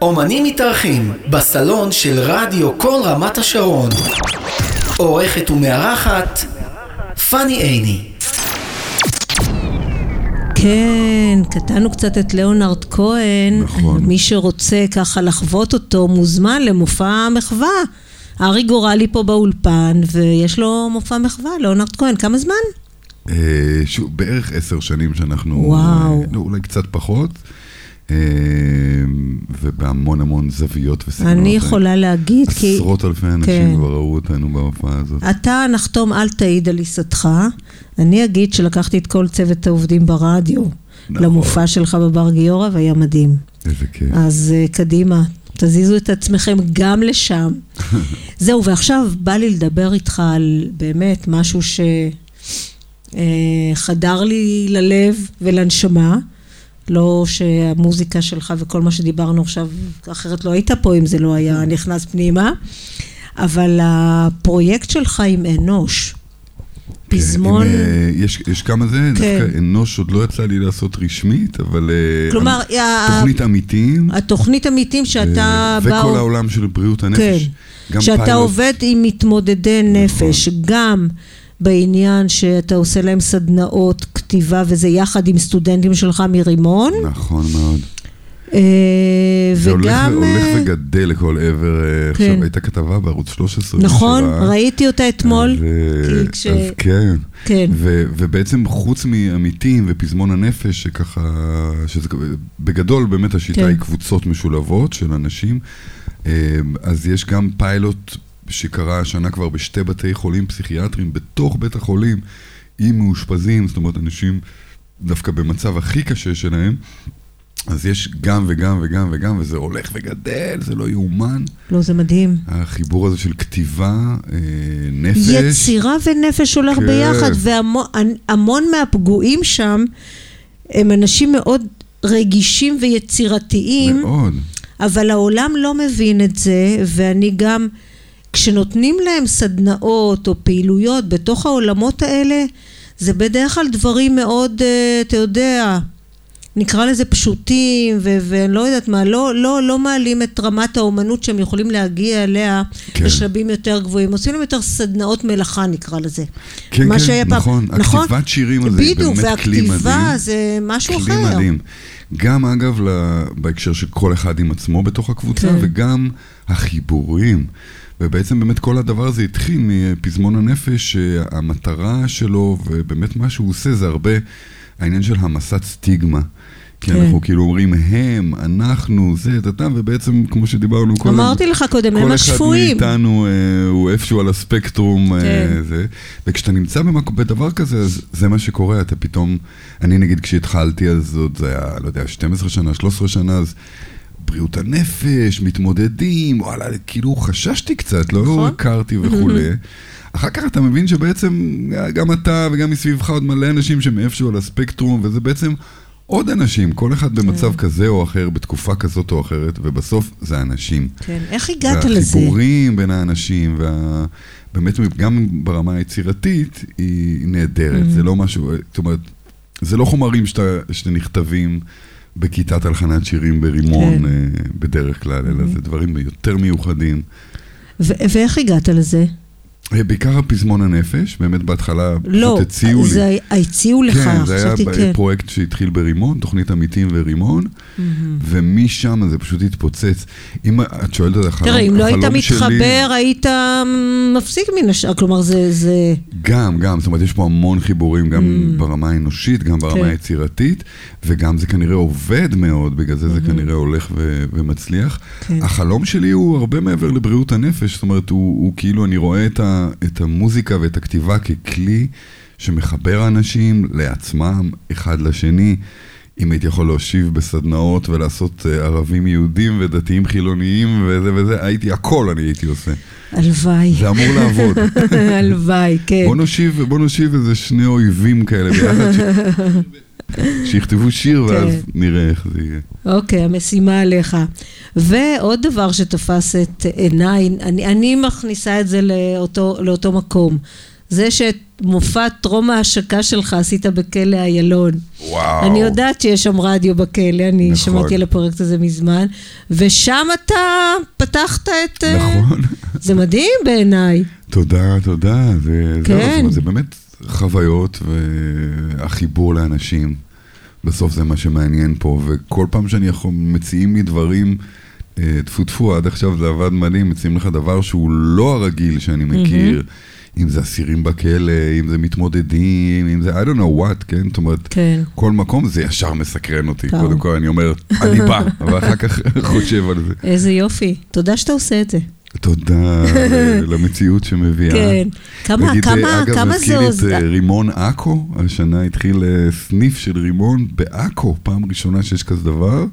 אומנים מתארחים בסלון של רדיו כל רמת השרון. עורכת ומארחת, פאני עיני. כן, קטענו קצת את ליאונרד כהן. נכון. מי שרוצה ככה לחוות אותו מוזמן למופע מחווה. ארי גורלי פה באולפן, ויש לו מופע מחווה, ליאונרד כהן. כמה זמן? אה, שוב, בערך עשר שנים שאנחנו... וואו. אה, לא, אולי קצת פחות. אה, ובהמון המון זוויות וסגנונות. אני יכולה להגיד, כי... עשרות אלפי כן. אנשים כבר ראו אותנו בהופעה הזאת. אתה נחתום אל תעיד על עיסתך. אני אגיד שלקחתי את כל צוות העובדים ברדיו נכון. למופע שלך בבר גיורא, והיה מדהים. איזה כיף. אז uh, קדימה, תזיזו את עצמכם גם לשם. זהו, ועכשיו בא לי לדבר איתך על באמת משהו שחדר לי ללב ולנשמה. לא שהמוזיקה שלך וכל מה שדיברנו עכשיו, אחרת לא היית פה אם זה לא היה נכנס פנימה, אבל הפרויקט שלך עם אנוש, פזמון... עם, אה, יש, יש כמה זה, כן. דווקא אנוש עוד לא יצא לי לעשות רשמית, אבל... אה, כלומר, תוכנית עמיתים. התוכנית עמיתים שאתה אה, בא... וכל העולם של בריאות כן, הנפש. גם שאתה פיילוט. נכון. עובד עם מתמודדי נפש, גם בעניין שאתה עושה להם סדנאות כתיבה, וזה יחד עם סטודנטים שלך מרימון, נכון מאוד. אה, זה הולך, וגם... הולך אה, וגדל לכל עבר. אה, כן. עכשיו הייתה כתבה בערוץ 13. נכון, שראה. ראיתי אותה אתמול. כי כש- אז כן. כן. ו, ובעצם חוץ מעמיתים ופזמון הנפש, שככה, שזה, בגדול באמת השיטה כן. היא קבוצות משולבות של אנשים, אז יש גם פיילוט שקרה השנה כבר בשתי בתי חולים פסיכיאטריים בתוך בית החולים, עם מאושפזים, זאת אומרת אנשים דווקא במצב הכי קשה שלהם. אז יש גם וגם וגם וגם, וזה הולך וגדל, זה לא יאומן. לא, זה מדהים. החיבור הזה של כתיבה, אה, נפש. יצירה ונפש הולך כן. ביחד, והמון מהפגועים שם הם אנשים מאוד רגישים ויצירתיים. מאוד. אבל העולם לא מבין את זה, ואני גם, כשנותנים להם סדנאות או פעילויות בתוך העולמות האלה, זה בדרך כלל דברים מאוד, אה, אתה יודע, נקרא לזה פשוטים, ואני לא יודעת מה, לא, לא, לא מעלים את רמת האומנות שהם יכולים להגיע אליה כן. לשלבים יותר גבוהים. עושים להם יותר סדנאות מלאכה, נקרא לזה. כן, כן, שהיה פעם- נכון. הכתיבת שירים הזה בדיוק, באמת כלי מדהים. והכתיבה זה משהו כלי אחר. מדהים. גם אגב, ל- בהקשר של כל אחד עם עצמו בתוך הקבוצה, כן. וגם החיבורים. ובעצם באמת כל הדבר הזה התחיל מפזמון הנפש, שהמטרה שלו, ובאמת מה שהוא עושה זה הרבה העניין של המסת סטיגמה. כי כן. אנחנו כאילו אומרים הם, אנחנו, זה, תתם, ובעצם כמו שדיברנו קודם, אמרתי לך קודם, הם השפויים. כל אחד מאיתנו אה, הוא איפשהו על הספקטרום, אה, כן. זה, וכשאתה נמצא במק... בדבר כזה, אז זה מה שקורה, אתה פתאום, אני נגיד כשהתחלתי, אז עוד זה היה, לא יודע, 12 שנה, 13 שנה, אז בריאות הנפש, מתמודדים, וואלה, כאילו חששתי קצת, לא נכון. הכרתי וכולי. אחר כך אתה מבין שבעצם גם אתה וגם מסביבך עוד מלא אנשים שהם איפשהו על הספקטרום, וזה בעצם עוד אנשים, כל אחד במצב כן. כזה או אחר, בתקופה כזאת או אחרת, ובסוף זה אנשים. כן, איך הגעת לזה? והחיבורים בין האנשים, וה... באמת גם ברמה היצירתית היא נהדרת, Mm-hmm. זה לא משהו, זאת אומרת, זה לא חומרים שאתה, שנכתבים בכיתת הלחנת שירים ברימון כן. אה, בדרך כלל, אלא זה דברים יותר מיוחדים. ו- ואיך הגעת לזה? בעיקר הפזמון הנפש, באמת בהתחלה לא, פשוט הציעו לי. זה הציעו לך, כן, זה היה כן. פרויקט שהתחיל ברימון, תוכנית עמיתים ורימון, ומשם זה פשוט התפוצץ. אם את שואלת על החלום, תראה, אם לא היית החלום שלי- מתחבר, היית מפסיק מן השאר, כלומר זה... זה... גם, גם, זאת אומרת, יש פה המון חיבורים, גם ברמה האנושית, גם ברמה. כן. היצירתית, וגם זה כנראה עובד מאוד, בגלל זה זה כנראה הולך ו- ומצליח. Mm-hmm. כן. החלום שלי הוא הרבה מעבר לבריאות הנפש, זאת אומרת, הוא, הוא כאילו, אני רואה את, ה, את המוזיקה ואת הכתיבה ככלי שמחבר אנשים לעצמם, אחד לשני. אם הייתי יכול להושיב בסדנאות ולעשות אה, ערבים יהודים ודתיים חילוניים וזה וזה, הייתי, הכל אני הייתי עושה. הלוואי. זה אמור לעבוד. הלוואי, כן. בוא נושיב, בוא נושיב איזה שני אויבים כאלה ביחד, ש... שיכתבו שיר ואז כן. נראה איך זה יהיה. אוקיי, המשימה עליך. ועוד דבר שתפס את עיניי, אני, אני מכניסה את זה לאותו, לאותו מקום. זה שאת מופע טרום ההשקה שלך עשית בכלא איילון. וואו. אני יודעת שיש שם רדיו בכלא, אני נכון. שמעתי על הפרויקט הזה מזמן, ושם אתה פתחת את... אה, נכון. זה מדהים בעיניי. תודה, תודה. זה, כן. זהו, זאת אומרת, זה באמת חוויות והחיבור לאנשים. בסוף זה מה שמעניין פה, וכל פעם שאני יכול, מציעים לי דברים, אה, טפו טפו, עד עכשיו זה עבד מדהים, מציעים לך דבר שהוא לא הרגיל שאני מכיר. אם זה אסירים בכלא, אם זה מתמודדים, אם זה I don't know what, כן? זאת אומרת, כן. כל מקום זה ישר מסקרן אותי. קודם כל אני אומר, אני בא, ואחר כך חושב על זה. איזה יופי. תודה שאתה עושה את זה. תודה למציאות שמביאה. כן. כמה- נגיד, כמה- אגב, כמה זה את עוז- אה, רימון עכו, השנה התחיל אה, סניף של רימון בעכו, פעם ראשונה שיש כזה דבר.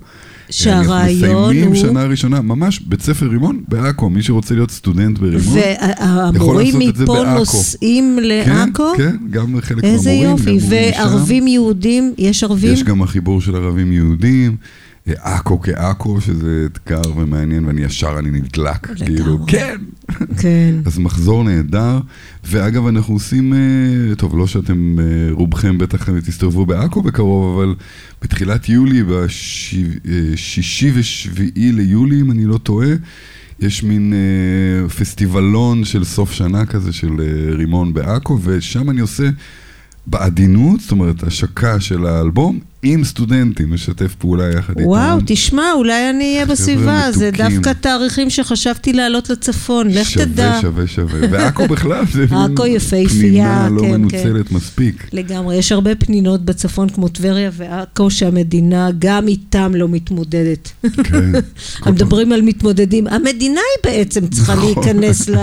שהרעיון אנחנו מסיימים הוא- שנה ראשונה, ממש בית ספר רימון בעכו, מי שרוצה להיות סטודנט ברימון. והמורים לעשות את זה מפה בעכו. נוסעים כן, לעכו? כן, גם חלק איזה מהמורים. יופי. מורים משם. וערבים יהודים, יש ערבים? יש גם החיבור של ערבים יהודים. עכו כעכו, שזה אתגר ומעניין, ואני ישר, אני נדלק. כאילו, כן. כן. אז מחזור נהדר, ואגב אנחנו עושים, אה, טוב לא שאתם אה, רובכם בטח תסתובבו בעכו בקרוב, אבל בתחילת יולי, בשישי ושביעי ליולי אם אני לא טועה, יש מין אה, פסטיבלון של סוף שנה כזה של אה, רימון בעכו, ושם אני עושה בעדינות, זאת אומרת השקה של האלבום, עם סטודנטים, משתף פעולה יחד איתם. וואו, תשמע, אולי אני אהיה בסביבה, זה מתוקים. דווקא תאריכים שחשבתי לעלות לצפון, לך תדע. שווה, שווה, שווה. ועכו בכלל, זה עכו יפהפייה, פנינה לא כן, מנוצלת מספיק. לגמרי, יש הרבה פנינות בצפון כמו טבריה ועכו שהמדינה גם איתם לא מתמודדת. כן. מדברים על מתמודדים, המדינה היא בעצם צריכה נכון. להיכנס ל-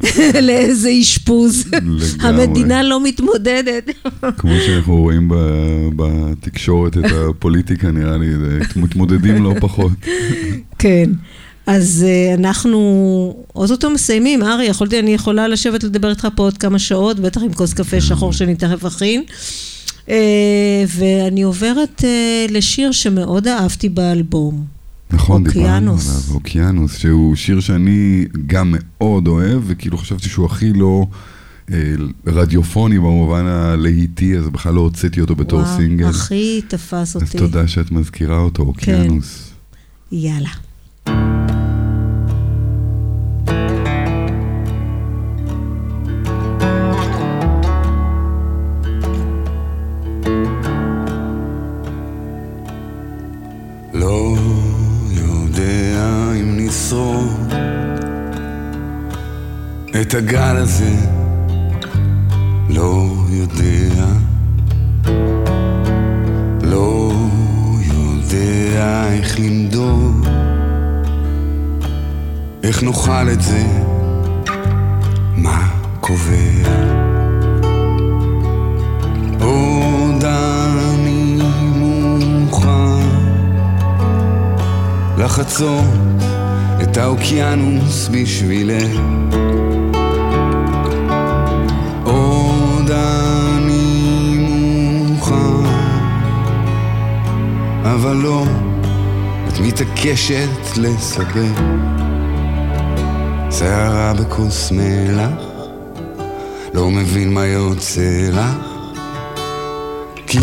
לאיזה אשפוז. לגמרי. המדינה לא מתמודדת. כמו שאנחנו רואים ב- בתקשורת את הפוליטיקה, נראה לי, מתמודדים לא פחות. כן. אז אה, אנחנו אוטוטו מסיימים. ארי, יכולתי, אני יכולה לשבת לדבר איתך פה עוד כמה שעות, בטח עם כוס קפה שחור שאני תכף אכין. אה, ואני עוברת אה, לשיר שמאוד אהבתי באלבום. נכון, דיברנו. עליו, אוקיינוס, שהוא שיר שאני גם מאוד אוהב, וכאילו חשבתי שהוא הכי לא רדיופוני במובן הלהיטי, אז בכלל לא הוצאתי אותו בתור וואו, סינגל. הכי תפס אז אותי. תודה שאת מזכירה אותו, אוקיינוס. יאללה. לא יודע אם נשרוד את הגל הזה, יודע, לא יודע איך למדוד, איך נאכל את זה, מה קובע. עוד אני מוכן לחצות את האוקיינוס בשבילך. אבל לא, את מתעקשת לסבך. שערה בכוס מלח, לא מבין מה יוצא לך. כי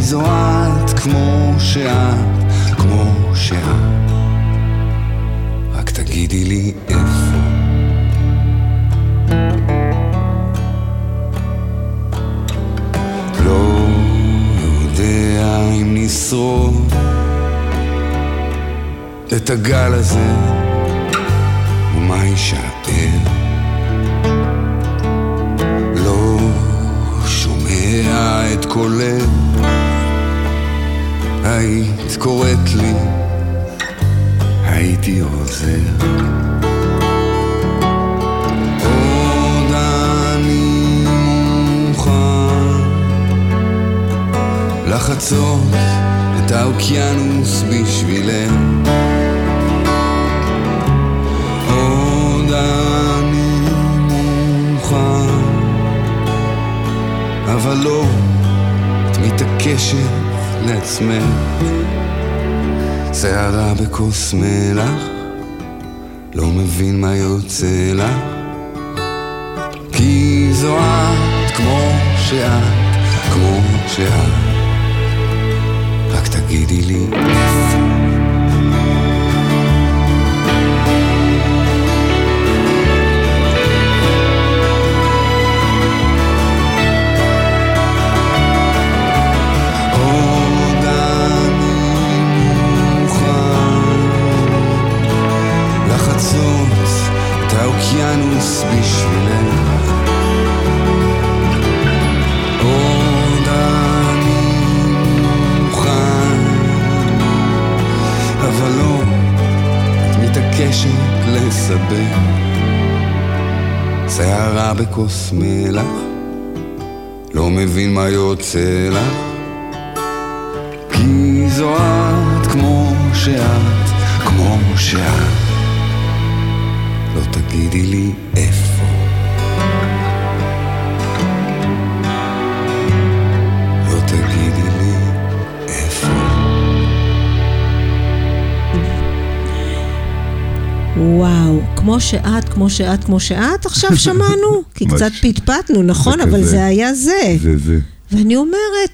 זו את כמו שאת, כמו שאת. רק תגידי לי איפה. אם נשרוד את הגל הזה, ומה יישאר. לא שומע את קולך, היית קוראת לי, הייתי עוזר. לחצות את האוקיינוס בשבילך. עוד אני מוכן, אבל לא, את מתעקשת לעצמך. שערה בכוס מלח, לא מבין מה יוצא לך, כי זו את כמו שאת, כמו שאת. תגידי לי. האוקיינוס בשבילך מתעקשת לסבך שערה בכוס מלח. לא מבין מה יוצא לך כי זו את כמו שאת, כמו שאת. לא תגידי לי איפה וואו, כמו שאת, כמו שאת, כמו שאת, עכשיו שמענו, כי. קצת פטפטנו, נכון? אבל. זה היה זה. זה זה. ואני אומרת,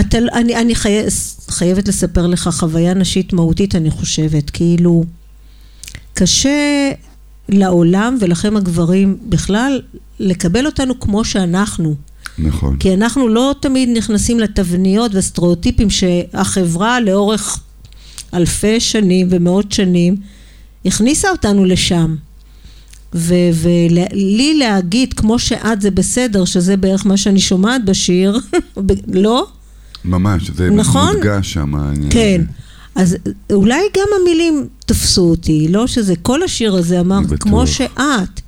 אתה, אני, אני חי, חייבת לספר לך חוויה נשית מהותית, אני חושבת, כאילו, קשה לעולם ולכם הגברים בכלל לקבל אותנו כמו שאנחנו. נכון. כי אנחנו לא תמיד נכנסים לתבניות וסטריאוטיפים שהחברה לאורך אלפי שנים ומאות שנים הכניסה אותנו לשם. ולי להגיד כמו שאת זה בסדר, שזה בערך מה שאני שומעת בשיר, לא? ממש, זה נכון? מודגש שם. כן. אז אולי גם המילים תפסו אותי, לא שזה, כל השיר הזה אמר, בטוח. כמו שאת.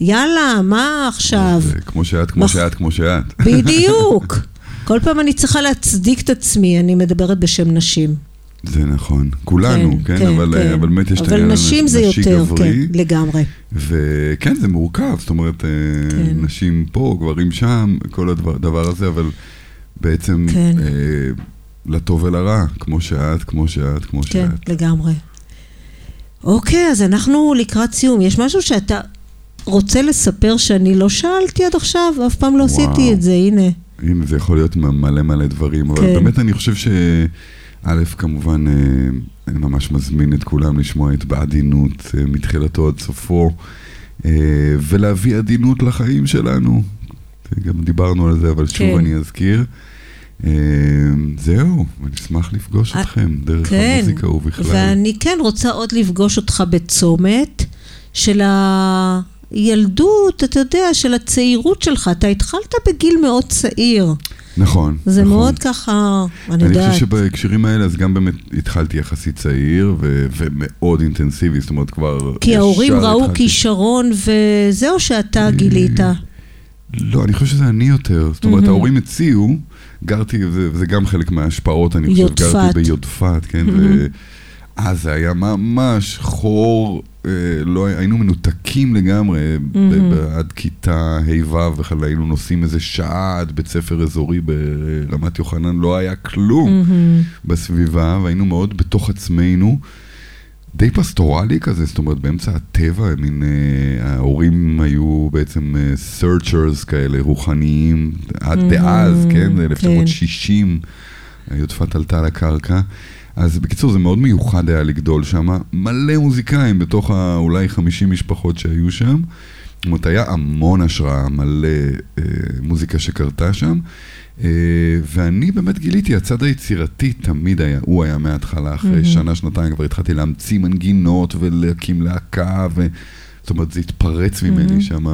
יאללה, מה עכשיו? כמו שאת, כמו שאת, כמו שאת. בדיוק. כל פעם אני צריכה להצדיק את עצמי, אני מדברת בשם נשים. זה נכון. כולנו, כן? אבל כן. אבל באמת יש את אבל העניין נשים זה יותר, גברי. כן, לגמרי. וכן, זה מורכב, זאת אומרת, אה, כן. נשים פה, גברים שם, כל הדבר הזה, אבל בעצם כן. אה, לטוב ולרע, כמו שאת, כמו שאת, כמו כן, שאת. לגמרי. אוקיי, אז אנחנו לקראת סיום. יש משהו שאתה רוצה לספר שאני לא שאלתי עד עכשיו, ואף פעם לא וואו. עשיתי את זה, הנה. הנה, זה יכול להיות מלא מלא דברים, אבל כן. באמת אני חושב ש... א', כמובן, אה, אני ממש מזמין את כולם לשמוע את בעדינות אה, מתחילתו עד סופו, אה, ולהביא עדינות לחיים שלנו. גם דיברנו על זה, אבל שוב כן. אני אזכיר. זהו, אני אשמח לפגוש אתכם דרך כן, המוזיקה ובכלל. ואני כן רוצה עוד לפגוש אותך בצומת של הילדות, אתה יודע, של הצעירות שלך. אתה התחלת בגיל מאוד צעיר. נכון, זה נכון. מאוד ככה, אני אני יודעת. חושב שבהקשרים האלה, אז גם באמת התחלתי יחסית צעיר ו- ומאוד אינטנסיבי, זאת אומרת כבר... כי ההורים ראו התחלתי- כישרון וזהו שאתה גילית. לא, אני חושב שזה אני יותר. זאת אומרת. ההורים הציעו, גרתי, וזה, וזה גם חלק מההשפעות, אני חושב, יודפת. גרתי ביודפת, כן? ואז זה היה ממש חור, אה, לא, היינו מנותקים לגמרי. ב- עד כיתה ה'-ו' בכלל היינו נוסעים איזה שעה עד בית ספר אזורי ברמת יוחנן, לא היה כלום מהמם. בסביבה, והיינו מאוד בתוך עצמנו. די פסטורלי כזה, זאת אומרת, באמצע הטבע, מין, אה, ההורים היו בעצם אה, searchers כאלה, רוחניים, עד Mhm, דאז, כן, כן. 1960, יודפת עלתה לקרקע. אז בקיצור, זה מאוד מיוחד היה לגדול שם, מלא מוזיקאים בתוך האולי 50 משפחות שהיו שם. זאת אומרת, היה המון השראה, מלא אה, מוזיקה שקרתה שם. אה, ואני באמת גיליתי, הצד היצירתי תמיד היה, הוא היה מההתחלה, אחרי מהמם. שנה, שנתיים כבר התחלתי להמציא מנגינות ולהקים להקה, ו... זאת אומרת, זה התפרץ ממני שם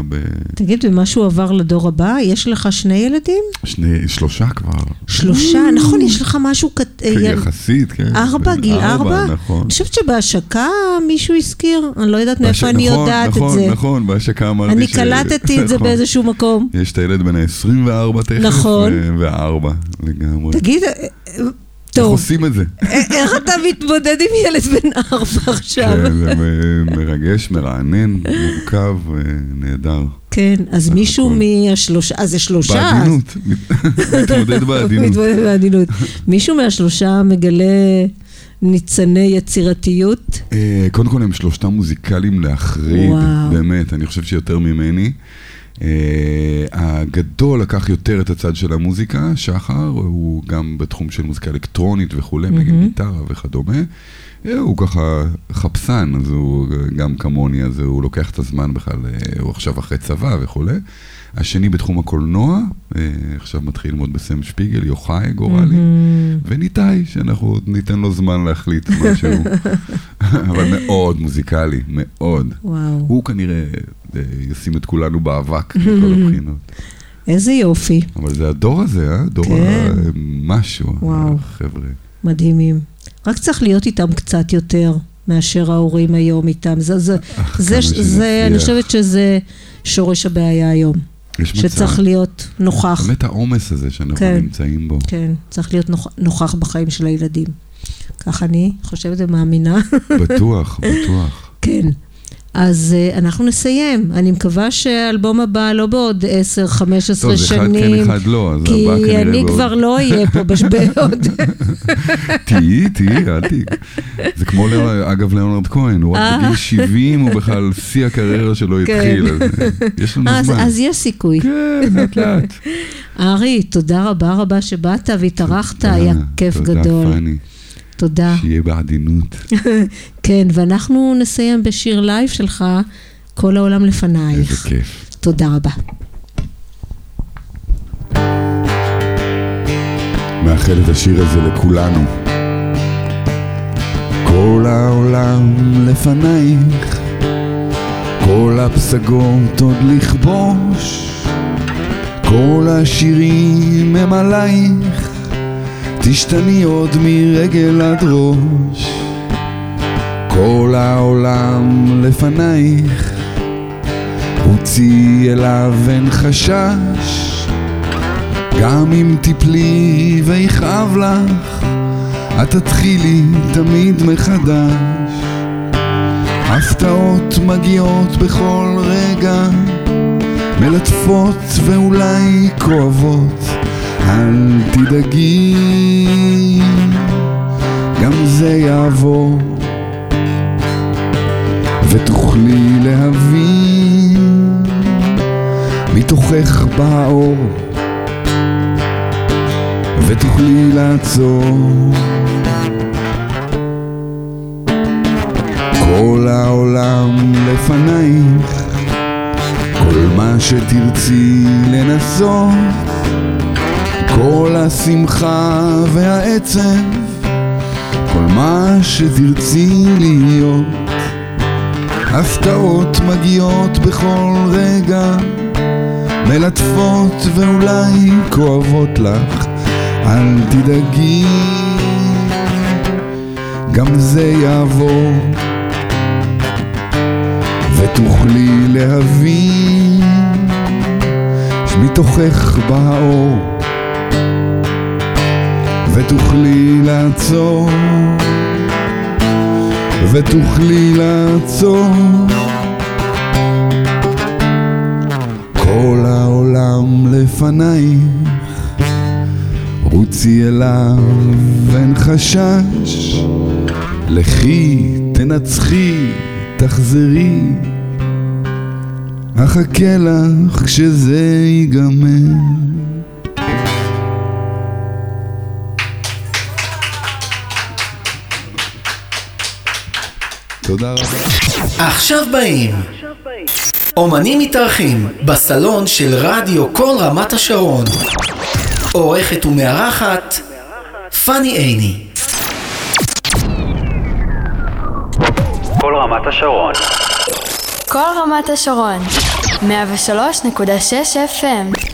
תגיד, ומשהו עבר לדור הבא? יש לך שני ילדים? בשני, שלושה כבר. שלושה, נכון, יש לך משהו... קט- כן, יל- יחסית, כן. ארבע, בן גיל ארבע? נכון. אני חושבת שבהשקה מישהו הזכיר, אני לא יודעת מאיפה אני נכון, יודעת את נכון, זה. נכון, בהשקה אמרתי אני ש- קלטתי את זה נכון. באיזשהו מקום. יש את הילד בן ה-24 תכף, נכון. ו- והארבע לגמרי. תגיד, אה, אה, איך טוב, עושים את זה? א- איך אתה מתמודד עם ילד בן ארבע עכשיו? כן, זה מרגש, מרענן, מורכב, אה, נהדר. כן, אז מישהו הכל. מהשלושה, אז זה שלושה. בעדינות, מתמודד בעדינות. מתמודד בעדינות. מישהו מהשלושה מגלה ניצני יצירתיות? אה, קודם כל הם שלושתם מוזיקליים להחריד. באמת, אני חושב שיותר ממני. אה, הגדול לקח יותר את הצד של המוזיקה, שחר, הוא גם בתחום של מוזיקה אלקטרונית וכולי, מהמם. מגן גיטרה וכדומה. אה, הוא ככה חפשן, אז הוא גם כמוני, אז הוא לוקח את הזמן בכלל, אה, הוא עכשיו אחרי צבא וכולי. השני בתחום הקולנוע, אה, עכשיו מתחיל ללמוד בסם שפיגל, יוחאי גורלי, וניתאי, שאנחנו עוד ניתן לו זמן להחליט משהו, אבל מאוד מוזיקלי, מאוד. וואו, הוא כנראה אה, ישים את כולנו באבק מכל הבחינות. איזה יופי, אבל זה הדור הזה, אה? דור כן. משהו, וואו. חבר'ה. מדהימים. רק צריך להיות איתם קצת יותר מאשר ההורים היום איתם. זה, זה, זה, כמה זה, אני. חושבת שזה שורש הבעיה היום. יש שצריך מצב, להיות נוכח. באמת העומס הזה שאנחנו כן. נמצאים בו. כן, צריך להיות נוכ, נוכח בחיים של הילדים. כך אני חושבת ומאמינה. בטוח, בטוח. כן. אז uh, אנחנו נסיים. אני מקווה שהאלבום הבא לא בעוד 10-15 טוב, זה אחד כן, שנים. אחד לא, אז כי הבא כנראה אני בעוד- כבר לא אהיה פה בעוד... תהיי, תהיי, אל תהיי. זה כמו, אגב, ליאונרד כהן, הוא רק אה. בגיל 70, הוא בכלל שיא הקריירה שלו כן. התחיל, אז אה, יש לנו אז, זמן. אז יש סיכוי. כן, לאט לאט. ארי, תודה רבה רבה שבאת והתארחת, היה כיף גדול. תודה, פאני. תודה. שיהיה בעדינות. כן, ואנחנו נסיים בשיר לייב שלך, כל העולם איזה לפנייך. כיף. תודה רבה. מאחל את השיר הזה לכולנו. כל העולם לפנייך, כל הפסגות עוד לכבוש, כל השירים הם עלייך, תשתני עוד מרגל עד ראש. כל העולם לפנייך, רוצי אליו אין חשש. גם אם תפלי ויכאב לך, את תתחילי תמיד מחדש. הפתעות מגיעות בכל רגע, מלטפות ואולי כואבות. אל תדאגי, ותוכלי להבין מתוכך באור. ותוכלי לעצור. כל העולם לפנייך, כל מה שתרצי לנסות, כל השמחה והעצב, כל מה שתרצי להיות. הפתעות מגיעות בכל רגע, מלטפות ואולי כואבות לך, אל תדאגי, גם זה יעבור, ותוכלי להבין שמתוכך בא האור, ותוכלי לעצור, ותוכלי לעצור. כל העולם לפנייך, רוצי אליו אין חשש, לכי תנצחי, תחזרי, אחכה לך כשזה ייגמר. תודה רבה. עכשיו באים. אומנים מתארחים בסלון של רדיו כל רמת השרון. עורכת ומארחת פאני עיני. כל רמת השרון. כל רמת השרון, 103.6 FM